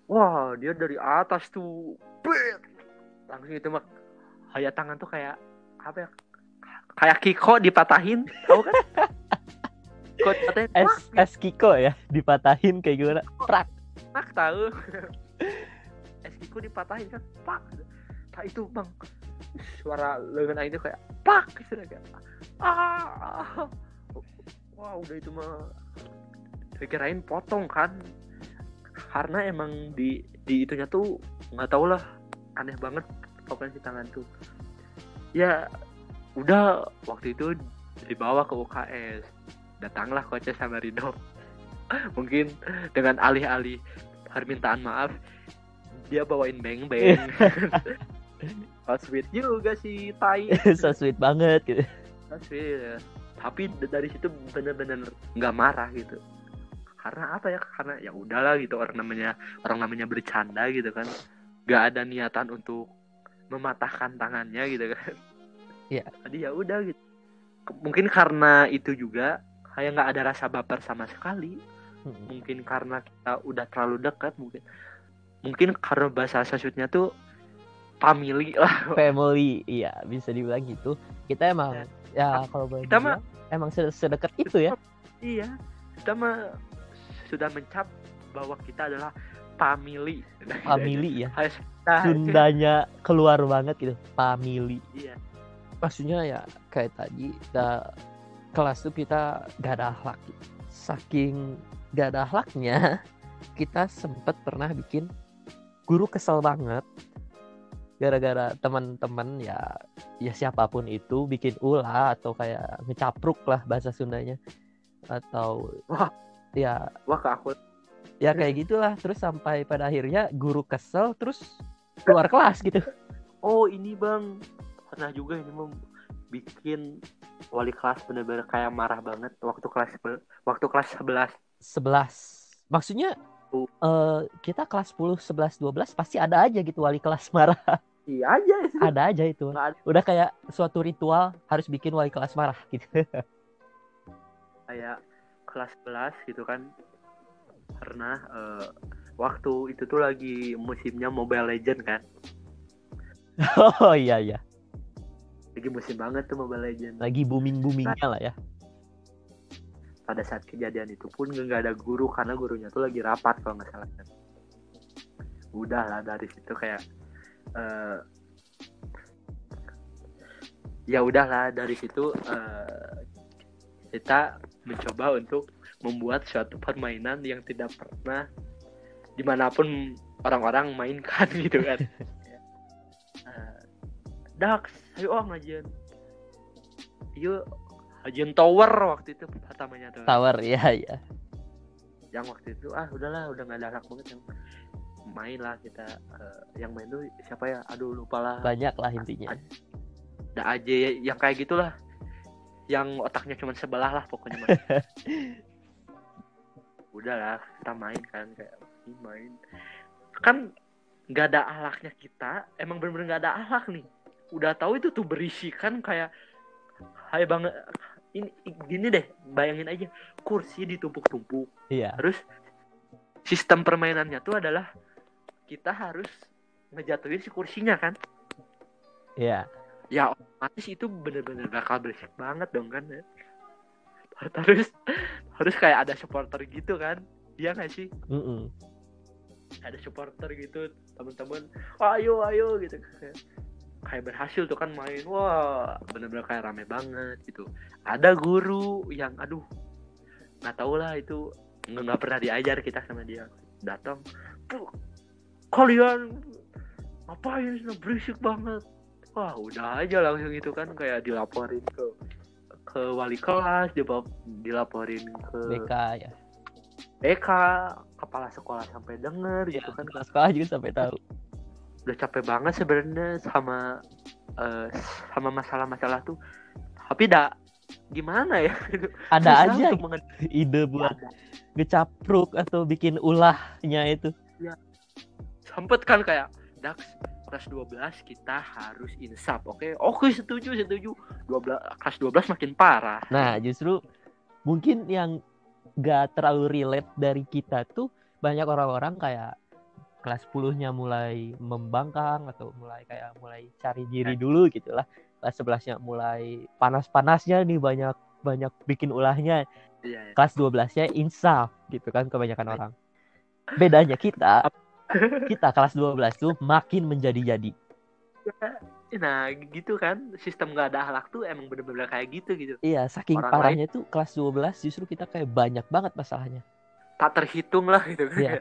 [SPEAKER 3] wah dia dari atas tuh bet. Langsung itu mah kayak tangan tuh kayak apa ya kayak Kiko dipatahin tahu kan Kiko dipatahin
[SPEAKER 2] es
[SPEAKER 3] wah,
[SPEAKER 2] es Kiko ya dipatahin kayak gimana? Prak.
[SPEAKER 3] Enak tahu. Es Kiko dipatahin kan pak. Tak itu bang. Suara lengan tuh kayak pak gitu kayak ah. Wah udah itu mah kirain potong kan. Karena emang di di itunya tuh nggak tau lah aneh banget pokoknya si tangan tuh. Ya udah waktu itu dibawa ke UKS datanglah coach sama Rido mungkin dengan alih-alih permintaan maaf dia bawain beng-beng. Oh, sweet juga si Tai.
[SPEAKER 2] So sweet banget gitu.
[SPEAKER 3] Oh, sweet ya. tapi dari situ bener-bener nggak marah gitu. Karena apa ya? Karena ya udahlah gitu orang namanya orang namanya bercanda gitu kan. Nggak ada niatan untuk mematahkan tangannya gitu kan.
[SPEAKER 2] Iya.
[SPEAKER 3] jadi ya udah gitu. Mungkin karena itu juga kayak nggak ada rasa baper sama sekali.
[SPEAKER 2] Mm-mm.
[SPEAKER 3] mungkin karena kita udah terlalu dekat mungkin mungkin karena bahasa sasutnya tuh family lah.
[SPEAKER 2] Family iya bisa dibilang gitu. Kita emang ya kalau boleh
[SPEAKER 3] Kita mah-
[SPEAKER 2] emang sed- sedekat itu ya.
[SPEAKER 3] Iya kita mah sudah mencap bahwa kita adalah family.
[SPEAKER 2] Family ya Sundanya keluar banget gitu family.
[SPEAKER 3] Iya.
[SPEAKER 2] Maksudnya ya kayak tadi kita kelas tuh kita gak ada akhlak. Saking gak ada akhlaknya kita sempet pernah bikin guru kesel banget. Gara-gara teman-teman ya ya siapa pun itu bikin ulah atau kayak ngecapruk lah bahasa Sundanya. Atau
[SPEAKER 3] Wah.
[SPEAKER 2] ya.
[SPEAKER 3] Wah ke aku
[SPEAKER 2] ya kayak gitulah terus sampai pada akhirnya guru kesel terus keluar kelas gitu.
[SPEAKER 3] Oh ini bang. Pernah juga ini mau bikin wali kelas bener-bener kayak marah banget waktu kelas waktu kelas 11
[SPEAKER 2] 11 maksudnya
[SPEAKER 3] Oh.
[SPEAKER 2] eh, kita kelas 10 11 12 pasti ada aja gitu wali kelas marah.
[SPEAKER 3] Iya aja. Itu
[SPEAKER 2] ada aja itu.
[SPEAKER 3] Ada.
[SPEAKER 2] Udah kayak suatu ritual harus bikin wali kelas marah gitu.
[SPEAKER 3] Kayak kelas 11 gitu kan. Pernah eh, waktu itu tuh lagi musimnya Mobile Legend kan.
[SPEAKER 2] Oh iya iya
[SPEAKER 3] lagi musim banget tuh Mobile Legend
[SPEAKER 2] lagi booming boomingnya lah ya.
[SPEAKER 3] Pada saat kejadian itu pun nggak ada guru karena gurunya tuh lagi rapat kalau nggak salah. Kan udah lah dari situ kayak eh ya udahlah dari situ eh, kita mencoba untuk membuat suatu permainan yang tidak pernah di mana pun orang-orang mainkan gitu kan Dax ayo oh ngajian yuk. Ngajian tower waktu itu pertamanya tuh.
[SPEAKER 2] Tower ya ya
[SPEAKER 3] yang waktu itu ah udahlah udah nggak ada anak banget yang main lah kita eh, yang main tuh siapa ya? Aduh lupa lah.
[SPEAKER 2] Banyak lah intinya.
[SPEAKER 3] Ada aja yang kayak gitulah. Yang otaknya cuma sebelah lah pokoknya mah. udahlah kita main kan kayak "Ih, main. Kan nggak ada alaknya kita emang bener-bener nggak ada alak nih udah tahu itu tuh berisi kan kayak hai banget ini gini deh bayangin aja kursi ditumpuk-tumpuk
[SPEAKER 2] iya
[SPEAKER 3] Terus sistem permainannya tuh adalah kita harus ngejatuhin si kursinya kan.
[SPEAKER 2] iya
[SPEAKER 3] Ya otomatis itu bener-bener bakal berisik banget dong kan. Terus harus kayak ada supporter gitu kan. Iya nggak sih?
[SPEAKER 2] Mm-mm.
[SPEAKER 3] Ada supporter gitu teman-teman. Ayo ayo gitu. Kayak- berhasil tuh kan main. Wah bener-bener kayak rame banget gitu. Ada guru yang aduh nggak tahu lah itu nggak pernah diajar kita sama dia. Datang "Tuh, kalian ngapain? Sih berisik banget. Wah udah aja langsung itu kan kayak dilaporin ke ke wali kelas dibawa dilaporin ke
[SPEAKER 2] BK ya.
[SPEAKER 3] BK kepala sekolah sampai denger gitu kan.
[SPEAKER 2] kepala sekolah juga sampai tahu
[SPEAKER 3] udah capek banget sebenarnya sama eh, sama masalah-masalah tuh. Tapi dak gimana ya?
[SPEAKER 2] Ada
[SPEAKER 3] Susah
[SPEAKER 2] aja ide buat
[SPEAKER 3] Ada.
[SPEAKER 2] ngecapruk atau bikin ulahnya itu.
[SPEAKER 3] Sempet kan kayak Dax kelas 12 kita harus insaf oke oke setuju setuju. 12 kelas 12 makin parah.
[SPEAKER 2] Nah, justru mungkin yang gak terlalu relate dari kita tuh banyak orang-orang kayak kelas 10-nya mulai membangkang atau mulai kayak mulai cari diri dulu gitu lah. Kelas 11-nya mulai panas-panasnya nih banyak banyak bikin ulahnya.
[SPEAKER 3] iya, iya.
[SPEAKER 2] Kelas 12-nya insaf gitu kan kebanyakan orang. Bedanya kita kita kelas 12 tuh makin menjadi-jadi.
[SPEAKER 3] nah gitu kan sistem gak ada halak tuh emang bener-bener kayak gitu gitu
[SPEAKER 2] Iya, saking
[SPEAKER 3] Orang
[SPEAKER 2] parahnya tuh kelas 12 justru kita kayak banyak banget masalahnya.
[SPEAKER 3] tak terhitung lah gitu kan
[SPEAKER 2] Iya.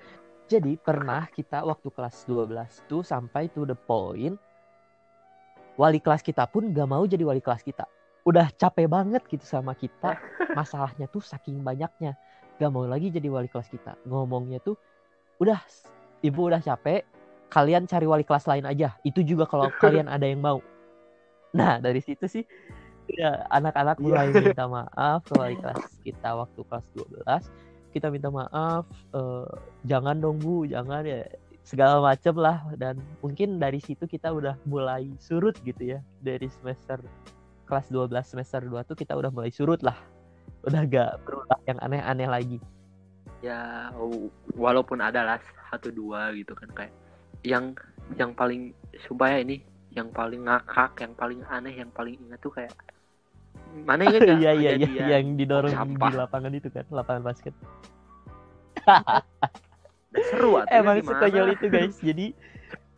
[SPEAKER 2] Jadi pernah kita waktu kelas 12 tuh sampai to the point wali kelas kita pun gak mau jadi wali kelas kita. Udah capek banget gitu sama kita. Masalahnya tuh saking banyaknya. Gak mau lagi jadi wali kelas kita. Ngomongnya tuh udah ibu udah capek. Kalian cari wali kelas lain aja. Itu juga kalau kalian ada yang mau. Nah dari situ sih ya anak-anak mulai minta maaf ke wali kelas kita waktu kelas 12 kita minta maaf eh, jangan dong bu jangan ya segala macem lah. Dan mungkin dari situ kita udah mulai surut gitu ya dari semester kelas 12 semester 2 tuh kita udah mulai surut lah. Udah gak berulah yang aneh-aneh lagi.
[SPEAKER 3] Ya walaupun ada lah satu dua gitu kan kayak yang yang paling supaya ini yang paling ngakak yang paling aneh yang paling ingat tuh kayak mana ingat nggak?
[SPEAKER 2] Iya iya iya yang didorong
[SPEAKER 3] sampah?
[SPEAKER 2] di lapangan itu kan lapangan basket.
[SPEAKER 3] Dan seru atuh,
[SPEAKER 2] emang sekonyol itu guys. Jadi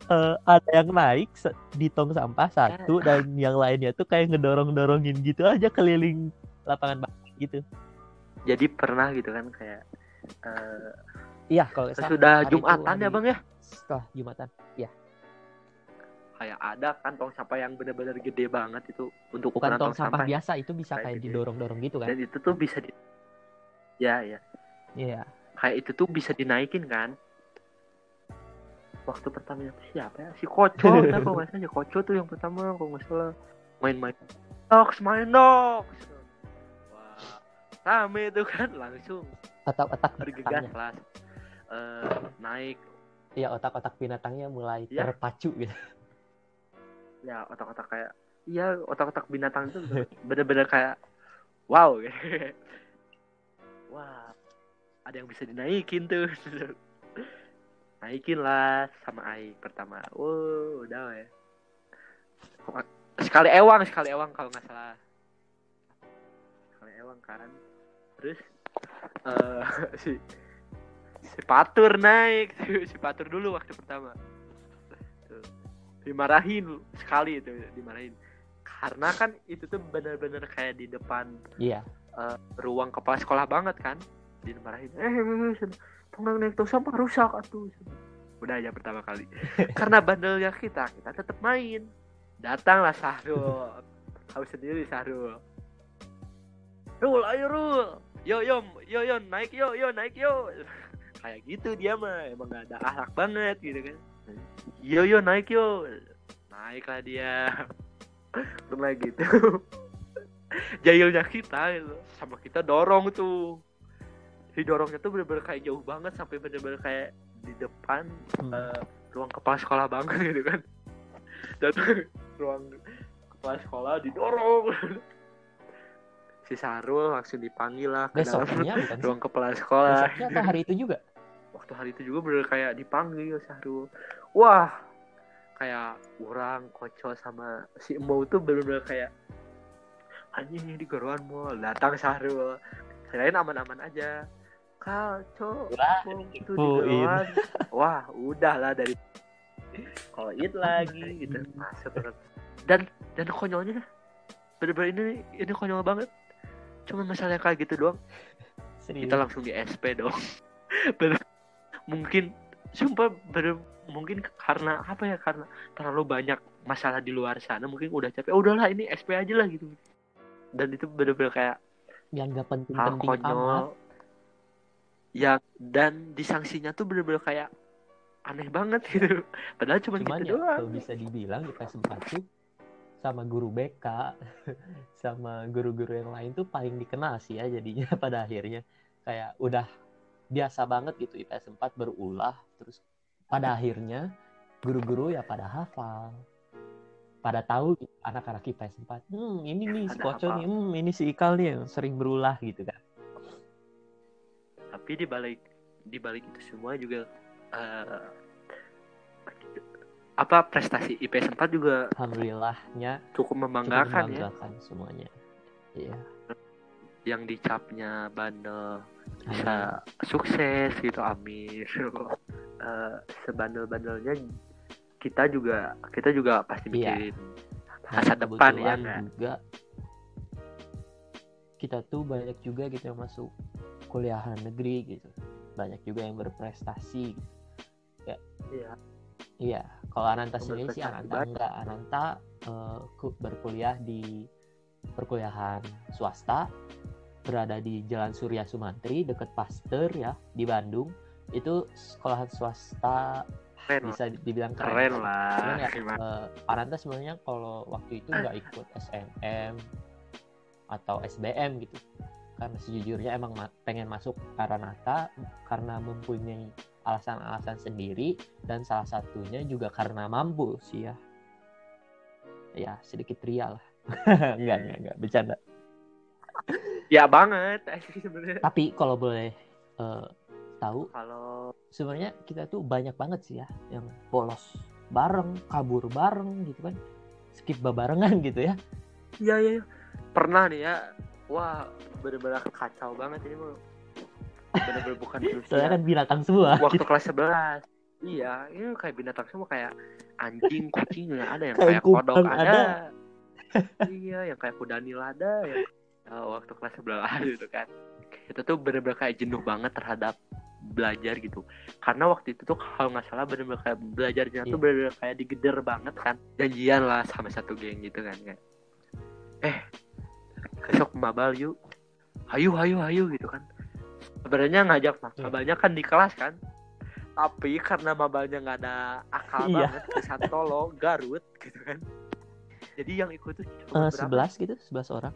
[SPEAKER 2] eh, ada yang naik di tong sampah satu dan yang lainnya tuh kayak ngedorong dorongin gitu aja keliling lapangan basket gitu.
[SPEAKER 3] Jadi pernah gitu kan kayak eh,
[SPEAKER 2] iya kalau
[SPEAKER 3] sudah jumatan ya bang ya?
[SPEAKER 2] setelah jumatan
[SPEAKER 3] kayak ada kan tong sampah yang benar-benar gede banget itu untuk ukuran
[SPEAKER 2] tong sampah
[SPEAKER 3] ya.
[SPEAKER 2] biasa itu bisa
[SPEAKER 3] Kayak
[SPEAKER 2] kayak
[SPEAKER 3] gitu.
[SPEAKER 2] didorong dorong gitu kan?
[SPEAKER 3] Dan itu tuh bisa di ya ya.
[SPEAKER 2] Iya.
[SPEAKER 3] Kayak itu tuh bisa dinaikin kan? Waktu pertamanya tuh siapa ya? Si Koco kan kalau nggak salah si Koco tuh yang pertama kalau nggak salah. Main-main Nox main Nox! Wah rame tuh kan? Langsung.
[SPEAKER 2] Otak-otak
[SPEAKER 3] bergegas kelas Eh, naik.
[SPEAKER 2] Iya otak-otak binatangnya mulai
[SPEAKER 3] Iya.
[SPEAKER 2] terpacu gitu
[SPEAKER 3] ya otak-otak kayak iya otak-otak binatang itu bener-bener kayak wow wah ada yang bisa dinaikin tuh. Naikin lah sama Ai pertama. Wow udah ya sekali ewang sekali ewang kalau nggak salah. Sekali ewang kan. Terus eh si si Patur naik. Si Patur dulu waktu pertama. Dimarahin sekali itu dimarahin. Karena kan itu tuh benar-benar kayak di depan
[SPEAKER 2] Iya.
[SPEAKER 3] eh, ruang kepala sekolah banget kan. Dimarahin eh pengen naik tong sampah rusak atuh. Udah aja pertama kali. Karena bandelnya kita kita tetap main. Datanglah Sahrul. Tahu sendiri Sahrul. Rul ayo Rul. Yo yo yo yo naik yo yo naik yo. Kayak gitu dia mah emang gak ada akhlak banget gitu kan yo yo naik yo naiklah dia pernah gitu jahilnya kita gitu. sama kita dorong tuh didorongnya tuh bener-bener kayak jauh banget sampai bener-bener kayak di depan
[SPEAKER 2] Hmm.
[SPEAKER 3] eh, ruang kepala sekolah banget gitu kan dan ruang kepala sekolah didorong si Sarul langsung dipanggil lah ke dalam
[SPEAKER 2] Besoknya sih?
[SPEAKER 3] ruang kepala sekolah
[SPEAKER 2] Besoknya atau hari itu juga?
[SPEAKER 3] waktu hari itu juga bener kayak dipanggil Sahrul wah. Kayak orang kocok sama si Emo tuh bener-bener kayak anjing di geruan mau datang Sahrul selain aman-aman aja. Kacau
[SPEAKER 2] Wah,
[SPEAKER 3] itu di geruan wah udah lah dari koit lagi gitu. masuk banget. dan dan konyolnya bener-bener ini ini konyol banget. Cuma masalah kayak gitu doang.
[SPEAKER 2] Serius.
[SPEAKER 3] kita langsung di SP dong. Bener. mungkin sumpah bener mungkin karena apa ya karena terlalu banyak masalah di luar sana mungkin udah capek "Oh, udahlah ini SP aja lah gitu. Dan itu bener-bener kayak
[SPEAKER 2] yang gak
[SPEAKER 3] hal
[SPEAKER 2] penting-penting amat.
[SPEAKER 3] konyol. Yang dan disangsinya tuh bener-bener kayak aneh banget gitu. Padahal cuma gitu
[SPEAKER 2] ya
[SPEAKER 3] doang.
[SPEAKER 2] kalau bisa dibilang di PS4 tuh sama guru BK sama guru-guru yang lain tuh paling dikenal sih ya jadinya pada akhirnya. Kayak udah biasa banget gitu IPS 4 berulah terus pada akhirnya guru-guru ya pada hafal. Pada tahu anak-anak IPS 4 hmm ini nih si Koco nih hmm ini si Ikal nih yang sering berulah gitu kan.
[SPEAKER 3] Tapi di balik di balik itu semua juga eh, apa prestasi IPS 4 juga
[SPEAKER 2] alhamdulillahnya
[SPEAKER 3] cukup
[SPEAKER 2] cukup
[SPEAKER 3] membanggakan ya.
[SPEAKER 2] membanggakan semuanya. Iya.
[SPEAKER 3] Yang dicapnya bandel bisa sukses gitu amin Eh, sebandel-bandelnya kita juga kita juga pasti
[SPEAKER 2] Iya.
[SPEAKER 3] mikirin
[SPEAKER 2] Nah,
[SPEAKER 3] masa depan ya kan
[SPEAKER 2] juga kita tuh banyak juga gitu yang masuk kuliahan negeri gitu banyak juga yang berprestasi gitu.
[SPEAKER 3] Iya.
[SPEAKER 2] iya kalau Ananta sendiri sih Ananta
[SPEAKER 3] banyak.
[SPEAKER 2] enggak Ananta ku- berkuliah di perkuliahan swasta berada di Jalan Surya Sumantri dekat Pasteur ya di Bandung itu sekolahan swasta
[SPEAKER 3] keren
[SPEAKER 2] bisa dibilang keren,
[SPEAKER 3] keren lah.
[SPEAKER 2] Cuman ya,
[SPEAKER 3] Gimana?
[SPEAKER 2] eh, Aranta sebenarnya kalau waktu itu nggak ikut SNM atau SBM gitu. Karena sejujurnya emang ma- pengen masuk Aranata karena mempunyai alasan-alasan sendiri dan salah satunya juga karena mampu sih ya. Ya sedikit ria lah enggak enggak enggak bercanda.
[SPEAKER 3] Ya banget. Sebenarnya
[SPEAKER 2] tapi kalau boleh eh, tahu
[SPEAKER 3] kalau
[SPEAKER 2] sebenarnya kita tuh banyak banget sih ya yang bolos bareng, kabur bareng gitu kan. Skip barengan gitu ya.
[SPEAKER 3] iya iya iya. pernah nih ya wah bener-bener kacau banget ini mah bener-bener bukan
[SPEAKER 2] Soalnya
[SPEAKER 3] manusia
[SPEAKER 2] kan binatang semua.
[SPEAKER 3] waktu kelas 11 iya ini kayak binatang semua kayak anjing kucing ya ada yang
[SPEAKER 2] Kayak
[SPEAKER 3] kayak kodok ada,
[SPEAKER 2] ada.
[SPEAKER 3] iya yang kayak kudanil ada yang eh, waktu kelas 11 gitu kan kita tuh bener-bener kayak jenuh banget terhadap belajar gitu karena waktu itu tuh kalau nggak salah bener-bener kayak belajarnya tuh
[SPEAKER 2] Iya.
[SPEAKER 3] bener-bener kayak digeder banget kan janjian lah sama satu geng gitu kan kayak eh besok mabal yuk ayo ayo ayo gitu kan sebenarnya ngajak
[SPEAKER 2] Iya.
[SPEAKER 3] mabalnya kan di kelas kan tapi karena mabalnya nggak ada akal
[SPEAKER 2] Iya.
[SPEAKER 3] banget ke Santolo Garut gitu kan jadi yang ikut tuh cuma
[SPEAKER 2] Eh,
[SPEAKER 3] berapa
[SPEAKER 2] 11 gitu, 11 orang.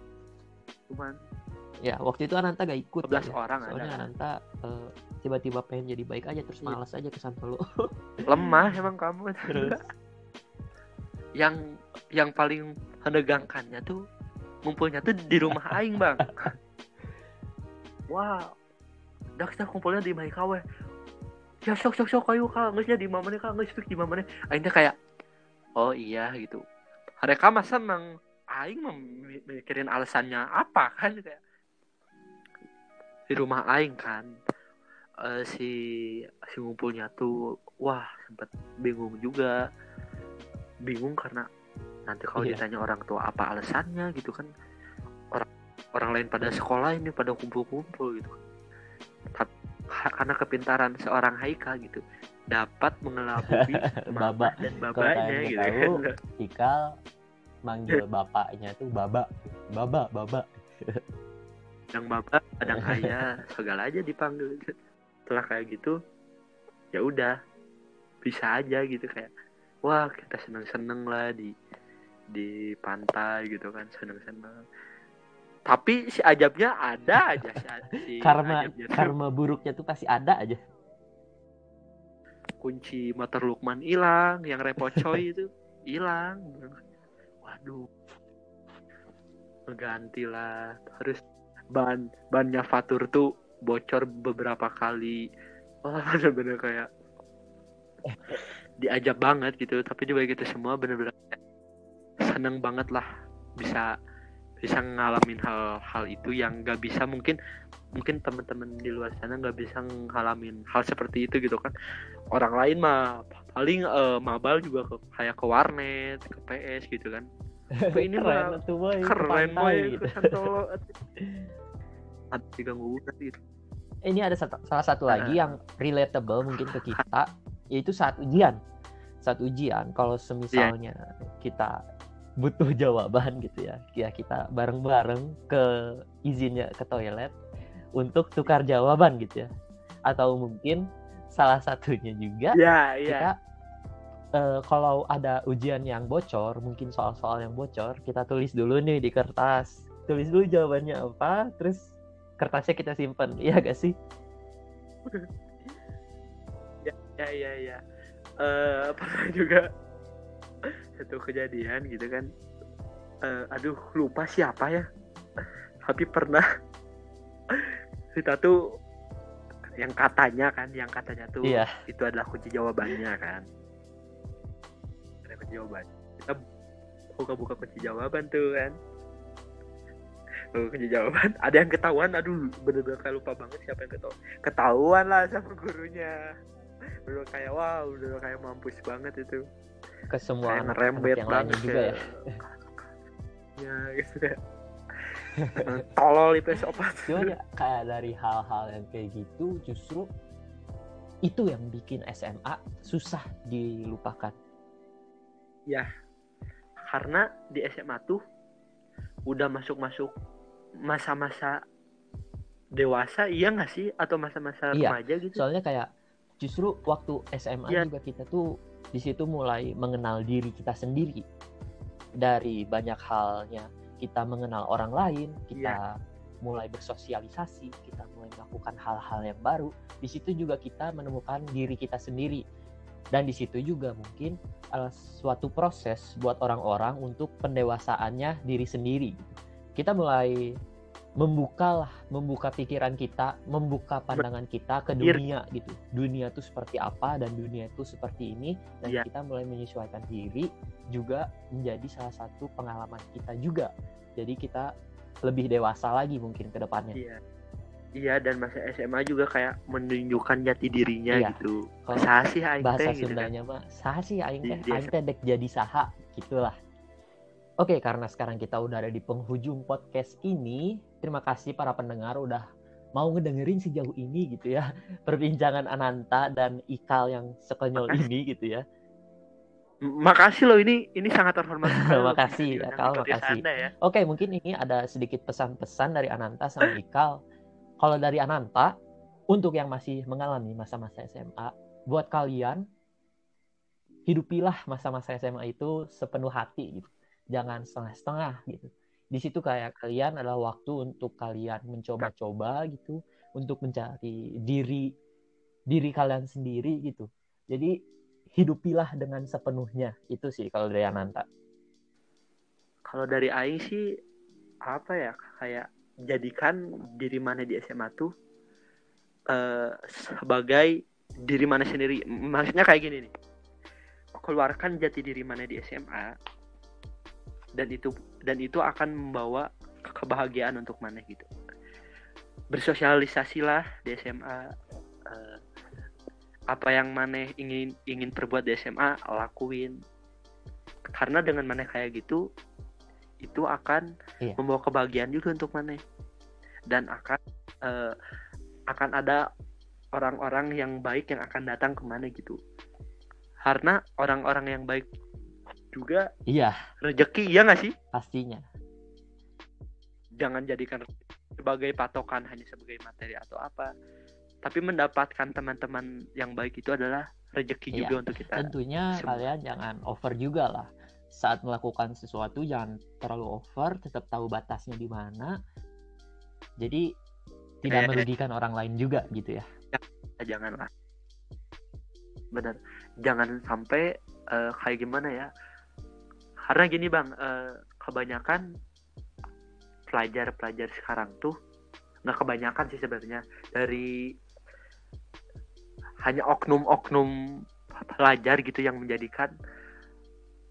[SPEAKER 3] cuman
[SPEAKER 2] Ya, waktu itu Ananta gak ikut.
[SPEAKER 3] 11
[SPEAKER 2] ya.
[SPEAKER 3] orang
[SPEAKER 2] Soalnya
[SPEAKER 3] ada
[SPEAKER 2] Ananta eh, tiba-tiba pengen jadi baik aja terus
[SPEAKER 3] Iya.
[SPEAKER 2] malas aja ke Santolo.
[SPEAKER 3] lemah emang kamu.
[SPEAKER 2] Terus?
[SPEAKER 3] Yang yang paling menegangkannya tuh ngumpulnya tuh di rumah aing bang. Wah. Dah kita kumpulnya di kawe ya sok sok sok kayu kak. Nggak di mana kak? Nggak speak di mana. Aingnya kayak oh iya gitu. Mereka mah seneng aing mikirin alasannya apa kan? Kayak di rumah aing kan. Uh, si si ngumpulnya tuh wah sempet bingung juga. Bingung karena nanti kalau yeah. ditanya orang tua apa alasannya gitu kan orang orang lain pada sekolah ini pada kumpul-kumpul gitu kan. Karena kepintaran seorang Haika gitu dapat mengelabui
[SPEAKER 2] baba
[SPEAKER 3] dan babanya gitu tahu,
[SPEAKER 2] kan. Ikal manggil bapaknya tuh baba. Baba baba
[SPEAKER 3] yang baba kadang ayah segala aja dipanggil setelah kayak gitu ya udah bisa aja gitu kayak wah kita seneng seneng lah di di pantai gitu kan seneng seneng tapi si ajabnya ada aja si,
[SPEAKER 2] si karma karma buruknya tuh pasti ada aja.
[SPEAKER 3] Kunci motor Lukman hilang yang repocoy itu hilang. Waduh. Lah harus ban bannya Fatur tuh bocor beberapa kali. Wah bener-bener kayak diajak banget gitu. Tapi juga gitu semua bener-bener seneng banget lah bisa bisa ngalamin hal-hal itu yang nggak bisa mungkin mungkin teman-teman di luar sana nggak bisa ngalamin hal seperti itu gitu kan. Orang lain mah paling uh, mabal juga ke, kayak ke warnet ke PS gitu kan
[SPEAKER 2] ini mah
[SPEAKER 3] keren boy gitu. santolo ada diganggu
[SPEAKER 2] ini ada satu, salah satu lagi yang relatable mungkin ke kita yaitu saat ujian saat ujian kalau semisalnya yeah. kita butuh jawaban gitu ya ya kita bareng-bareng ke izinnya ke toilet untuk tukar jawaban gitu ya atau mungkin salah satunya juga
[SPEAKER 3] yeah, yeah.
[SPEAKER 2] kita uh, kalau ada ujian yang bocor mungkin soal-soal yang bocor kita tulis dulu nih di kertas. Tulis dulu jawabannya apa terus kertasnya kita simpan iya gak sih?
[SPEAKER 3] Ya ya ya ya. Uh, pernah juga? Satu kejadian gitu kan. Uh, aduh lupa siapa ya. Tapi pernah. Kita tuh yang katanya kan yang katanya tuh
[SPEAKER 2] iya.
[SPEAKER 3] itu adalah kunci jawabannya kan jawaban. Kita buka-buka kunci jawaban tuh kan. Buka kunci jawaban. Ada yang ketahuan? Aduh bener-bener kayak lupa banget siapa yang ketahuan ketahuan lah sama gurunya. Bener kayak wow udah kayak mampus banget itu.
[SPEAKER 2] Ke semua
[SPEAKER 3] anak, rembet
[SPEAKER 2] yang lainnya juga ya.
[SPEAKER 3] Ya gitu ya. Tolol itu sobat.
[SPEAKER 2] Cuma ya, kayak dari hal-hal yang kayak gitu justru itu yang bikin SMA susah dilupakan
[SPEAKER 3] ya karena di SMA tuh udah masuk-masuk masa-masa dewasa iya nggak sih? Atau masa-masa
[SPEAKER 2] iya,
[SPEAKER 3] remaja gitu?
[SPEAKER 2] soalnya kayak justru waktu SMA ya. juga kita tuh di situ mulai mengenal diri kita sendiri. Dari banyak halnya kita mengenal orang lain kita ya. mulai bersosialisasi kita mulai melakukan hal-hal yang baru. Di situ juga kita menemukan diri kita sendiri dan di situ juga mungkin uh, suatu proses buat orang-orang untuk pendewasaannya diri sendiri kita mulai membuka lah, membuka pikiran kita, membuka pandangan kita ke dunia gitu. Dunia itu seperti apa dan dunia itu seperti ini dan yeah. kita mulai menyesuaikan diri juga menjadi salah satu pengalaman kita juga. Jadi kita lebih dewasa lagi mungkin ke depannya.
[SPEAKER 3] Iya. Iya dan masa SMA juga kayak menunjukkan jati dirinya
[SPEAKER 2] iya.
[SPEAKER 3] gitu.
[SPEAKER 2] Kalau sih bahasa gitu kan. Sundanya kan? mah saha sih aing teh aing teh dek jadi saha gitulah. Oke, karena sekarang kita udah ada di penghujung podcast ini, terima kasih para pendengar udah mau ngedengerin sejauh ini gitu ya. Perbincangan Ananta dan Ikal yang sekonyol ini gitu ya.
[SPEAKER 3] Makasih loh ini ini sangat terhormat.
[SPEAKER 2] makasih Ikal, makasih. Ya. Oke, mungkin ini ada sedikit pesan-pesan dari Ananta sama Ikal. Kalau dari Ananta, untuk yang masih mengalami masa-masa SMA, buat kalian hidupilah masa-masa SMA itu sepenuh hati gitu. Jangan setengah-setengah gitu. Di situ kayak kalian adalah waktu untuk kalian mencoba-coba gitu untuk mencari diri diri kalian sendiri gitu. Jadi hidupilah dengan sepenuhnya. Itu sih kalau dari Ananta.
[SPEAKER 3] Kalau dari Aing sih apa ya kayak jadikan diri mana di SMA tuh eh, sebagai diri mana sendiri. Maksudnya kayak gini nih. Keluarkan jati diri mana di SMA dan itu dan itu akan membawa kebahagiaan untuk mana gitu. Bersosialisasilah di SMA eh, apa yang mana ingin ingin perbuat di SMA lakuin. Karena dengan mana kayak gitu itu akan
[SPEAKER 2] Iya.
[SPEAKER 3] membawa kebahagiaan juga untuk mana dan akan eh, akan ada orang-orang yang baik yang akan datang ke gitu karena orang-orang yang baik juga
[SPEAKER 2] Iya,
[SPEAKER 3] rezeki ya nggak sih
[SPEAKER 2] pastinya.
[SPEAKER 3] jangan jadikan sebagai patokan hanya sebagai materi atau apa tapi mendapatkan teman-teman yang baik itu adalah rezeki
[SPEAKER 2] Iya,
[SPEAKER 3] juga untuk kita
[SPEAKER 2] Tentunya
[SPEAKER 3] semua.
[SPEAKER 2] kalian jangan over juga lah. Saat melakukan sesuatu jangan terlalu over, tetap tahu batasnya di mana. Jadi tidak
[SPEAKER 3] Eh.
[SPEAKER 2] merugikan orang lain juga gitu ya.
[SPEAKER 3] janganlah benar jangan sampai eh, kayak gimana ya karena gini bang eh, kebanyakan pelajar-pelajar sekarang tuh nggak kebanyakan sih sebenarnya dari hanya oknum-oknum pelajar gitu yang menjadikan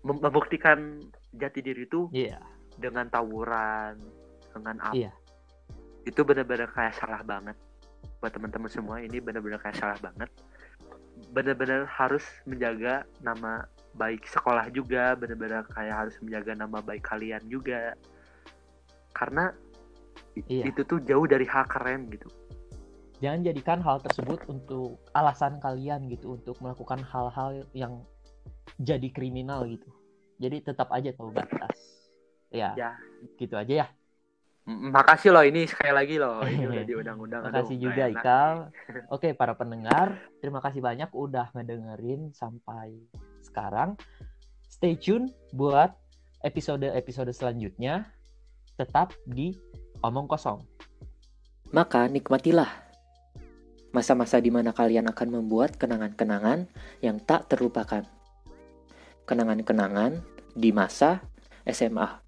[SPEAKER 3] membuktikan jati diri itu
[SPEAKER 2] Iya.
[SPEAKER 3] dengan tawuran dengan apa
[SPEAKER 2] Iya.
[SPEAKER 3] itu benar-benar kayak salah banget buat teman-teman semua ini benar-benar kayak salah banget benar-benar harus menjaga nama baik sekolah juga benar-benar kayak harus menjaga nama baik kalian juga karena
[SPEAKER 2] Iya.
[SPEAKER 3] itu tuh jauh dari hal keren gitu
[SPEAKER 2] Jangan jadikan hal tersebut untuk alasan kalian gitu untuk melakukan hal-hal yang jadi kriminal gitu. Jadi tetap aja tahu batas. Ya,
[SPEAKER 3] Ya.
[SPEAKER 2] gitu aja ya.
[SPEAKER 3] Makasih loh ini sekali lagi loh ini udah diundang-undang
[SPEAKER 2] Terima
[SPEAKER 3] Aduh,
[SPEAKER 2] juga Ikal. Oke, para pendengar, terima kasih banyak udah ngedengerin sampai sekarang. Stay tune buat episode-episode selanjutnya. Tetap di Omong Kosong.
[SPEAKER 1] Maka nikmatilah masa-masa di mana kalian akan membuat kenangan-kenangan yang tak terlupakan. Kenangan-kenangan di masa SMA.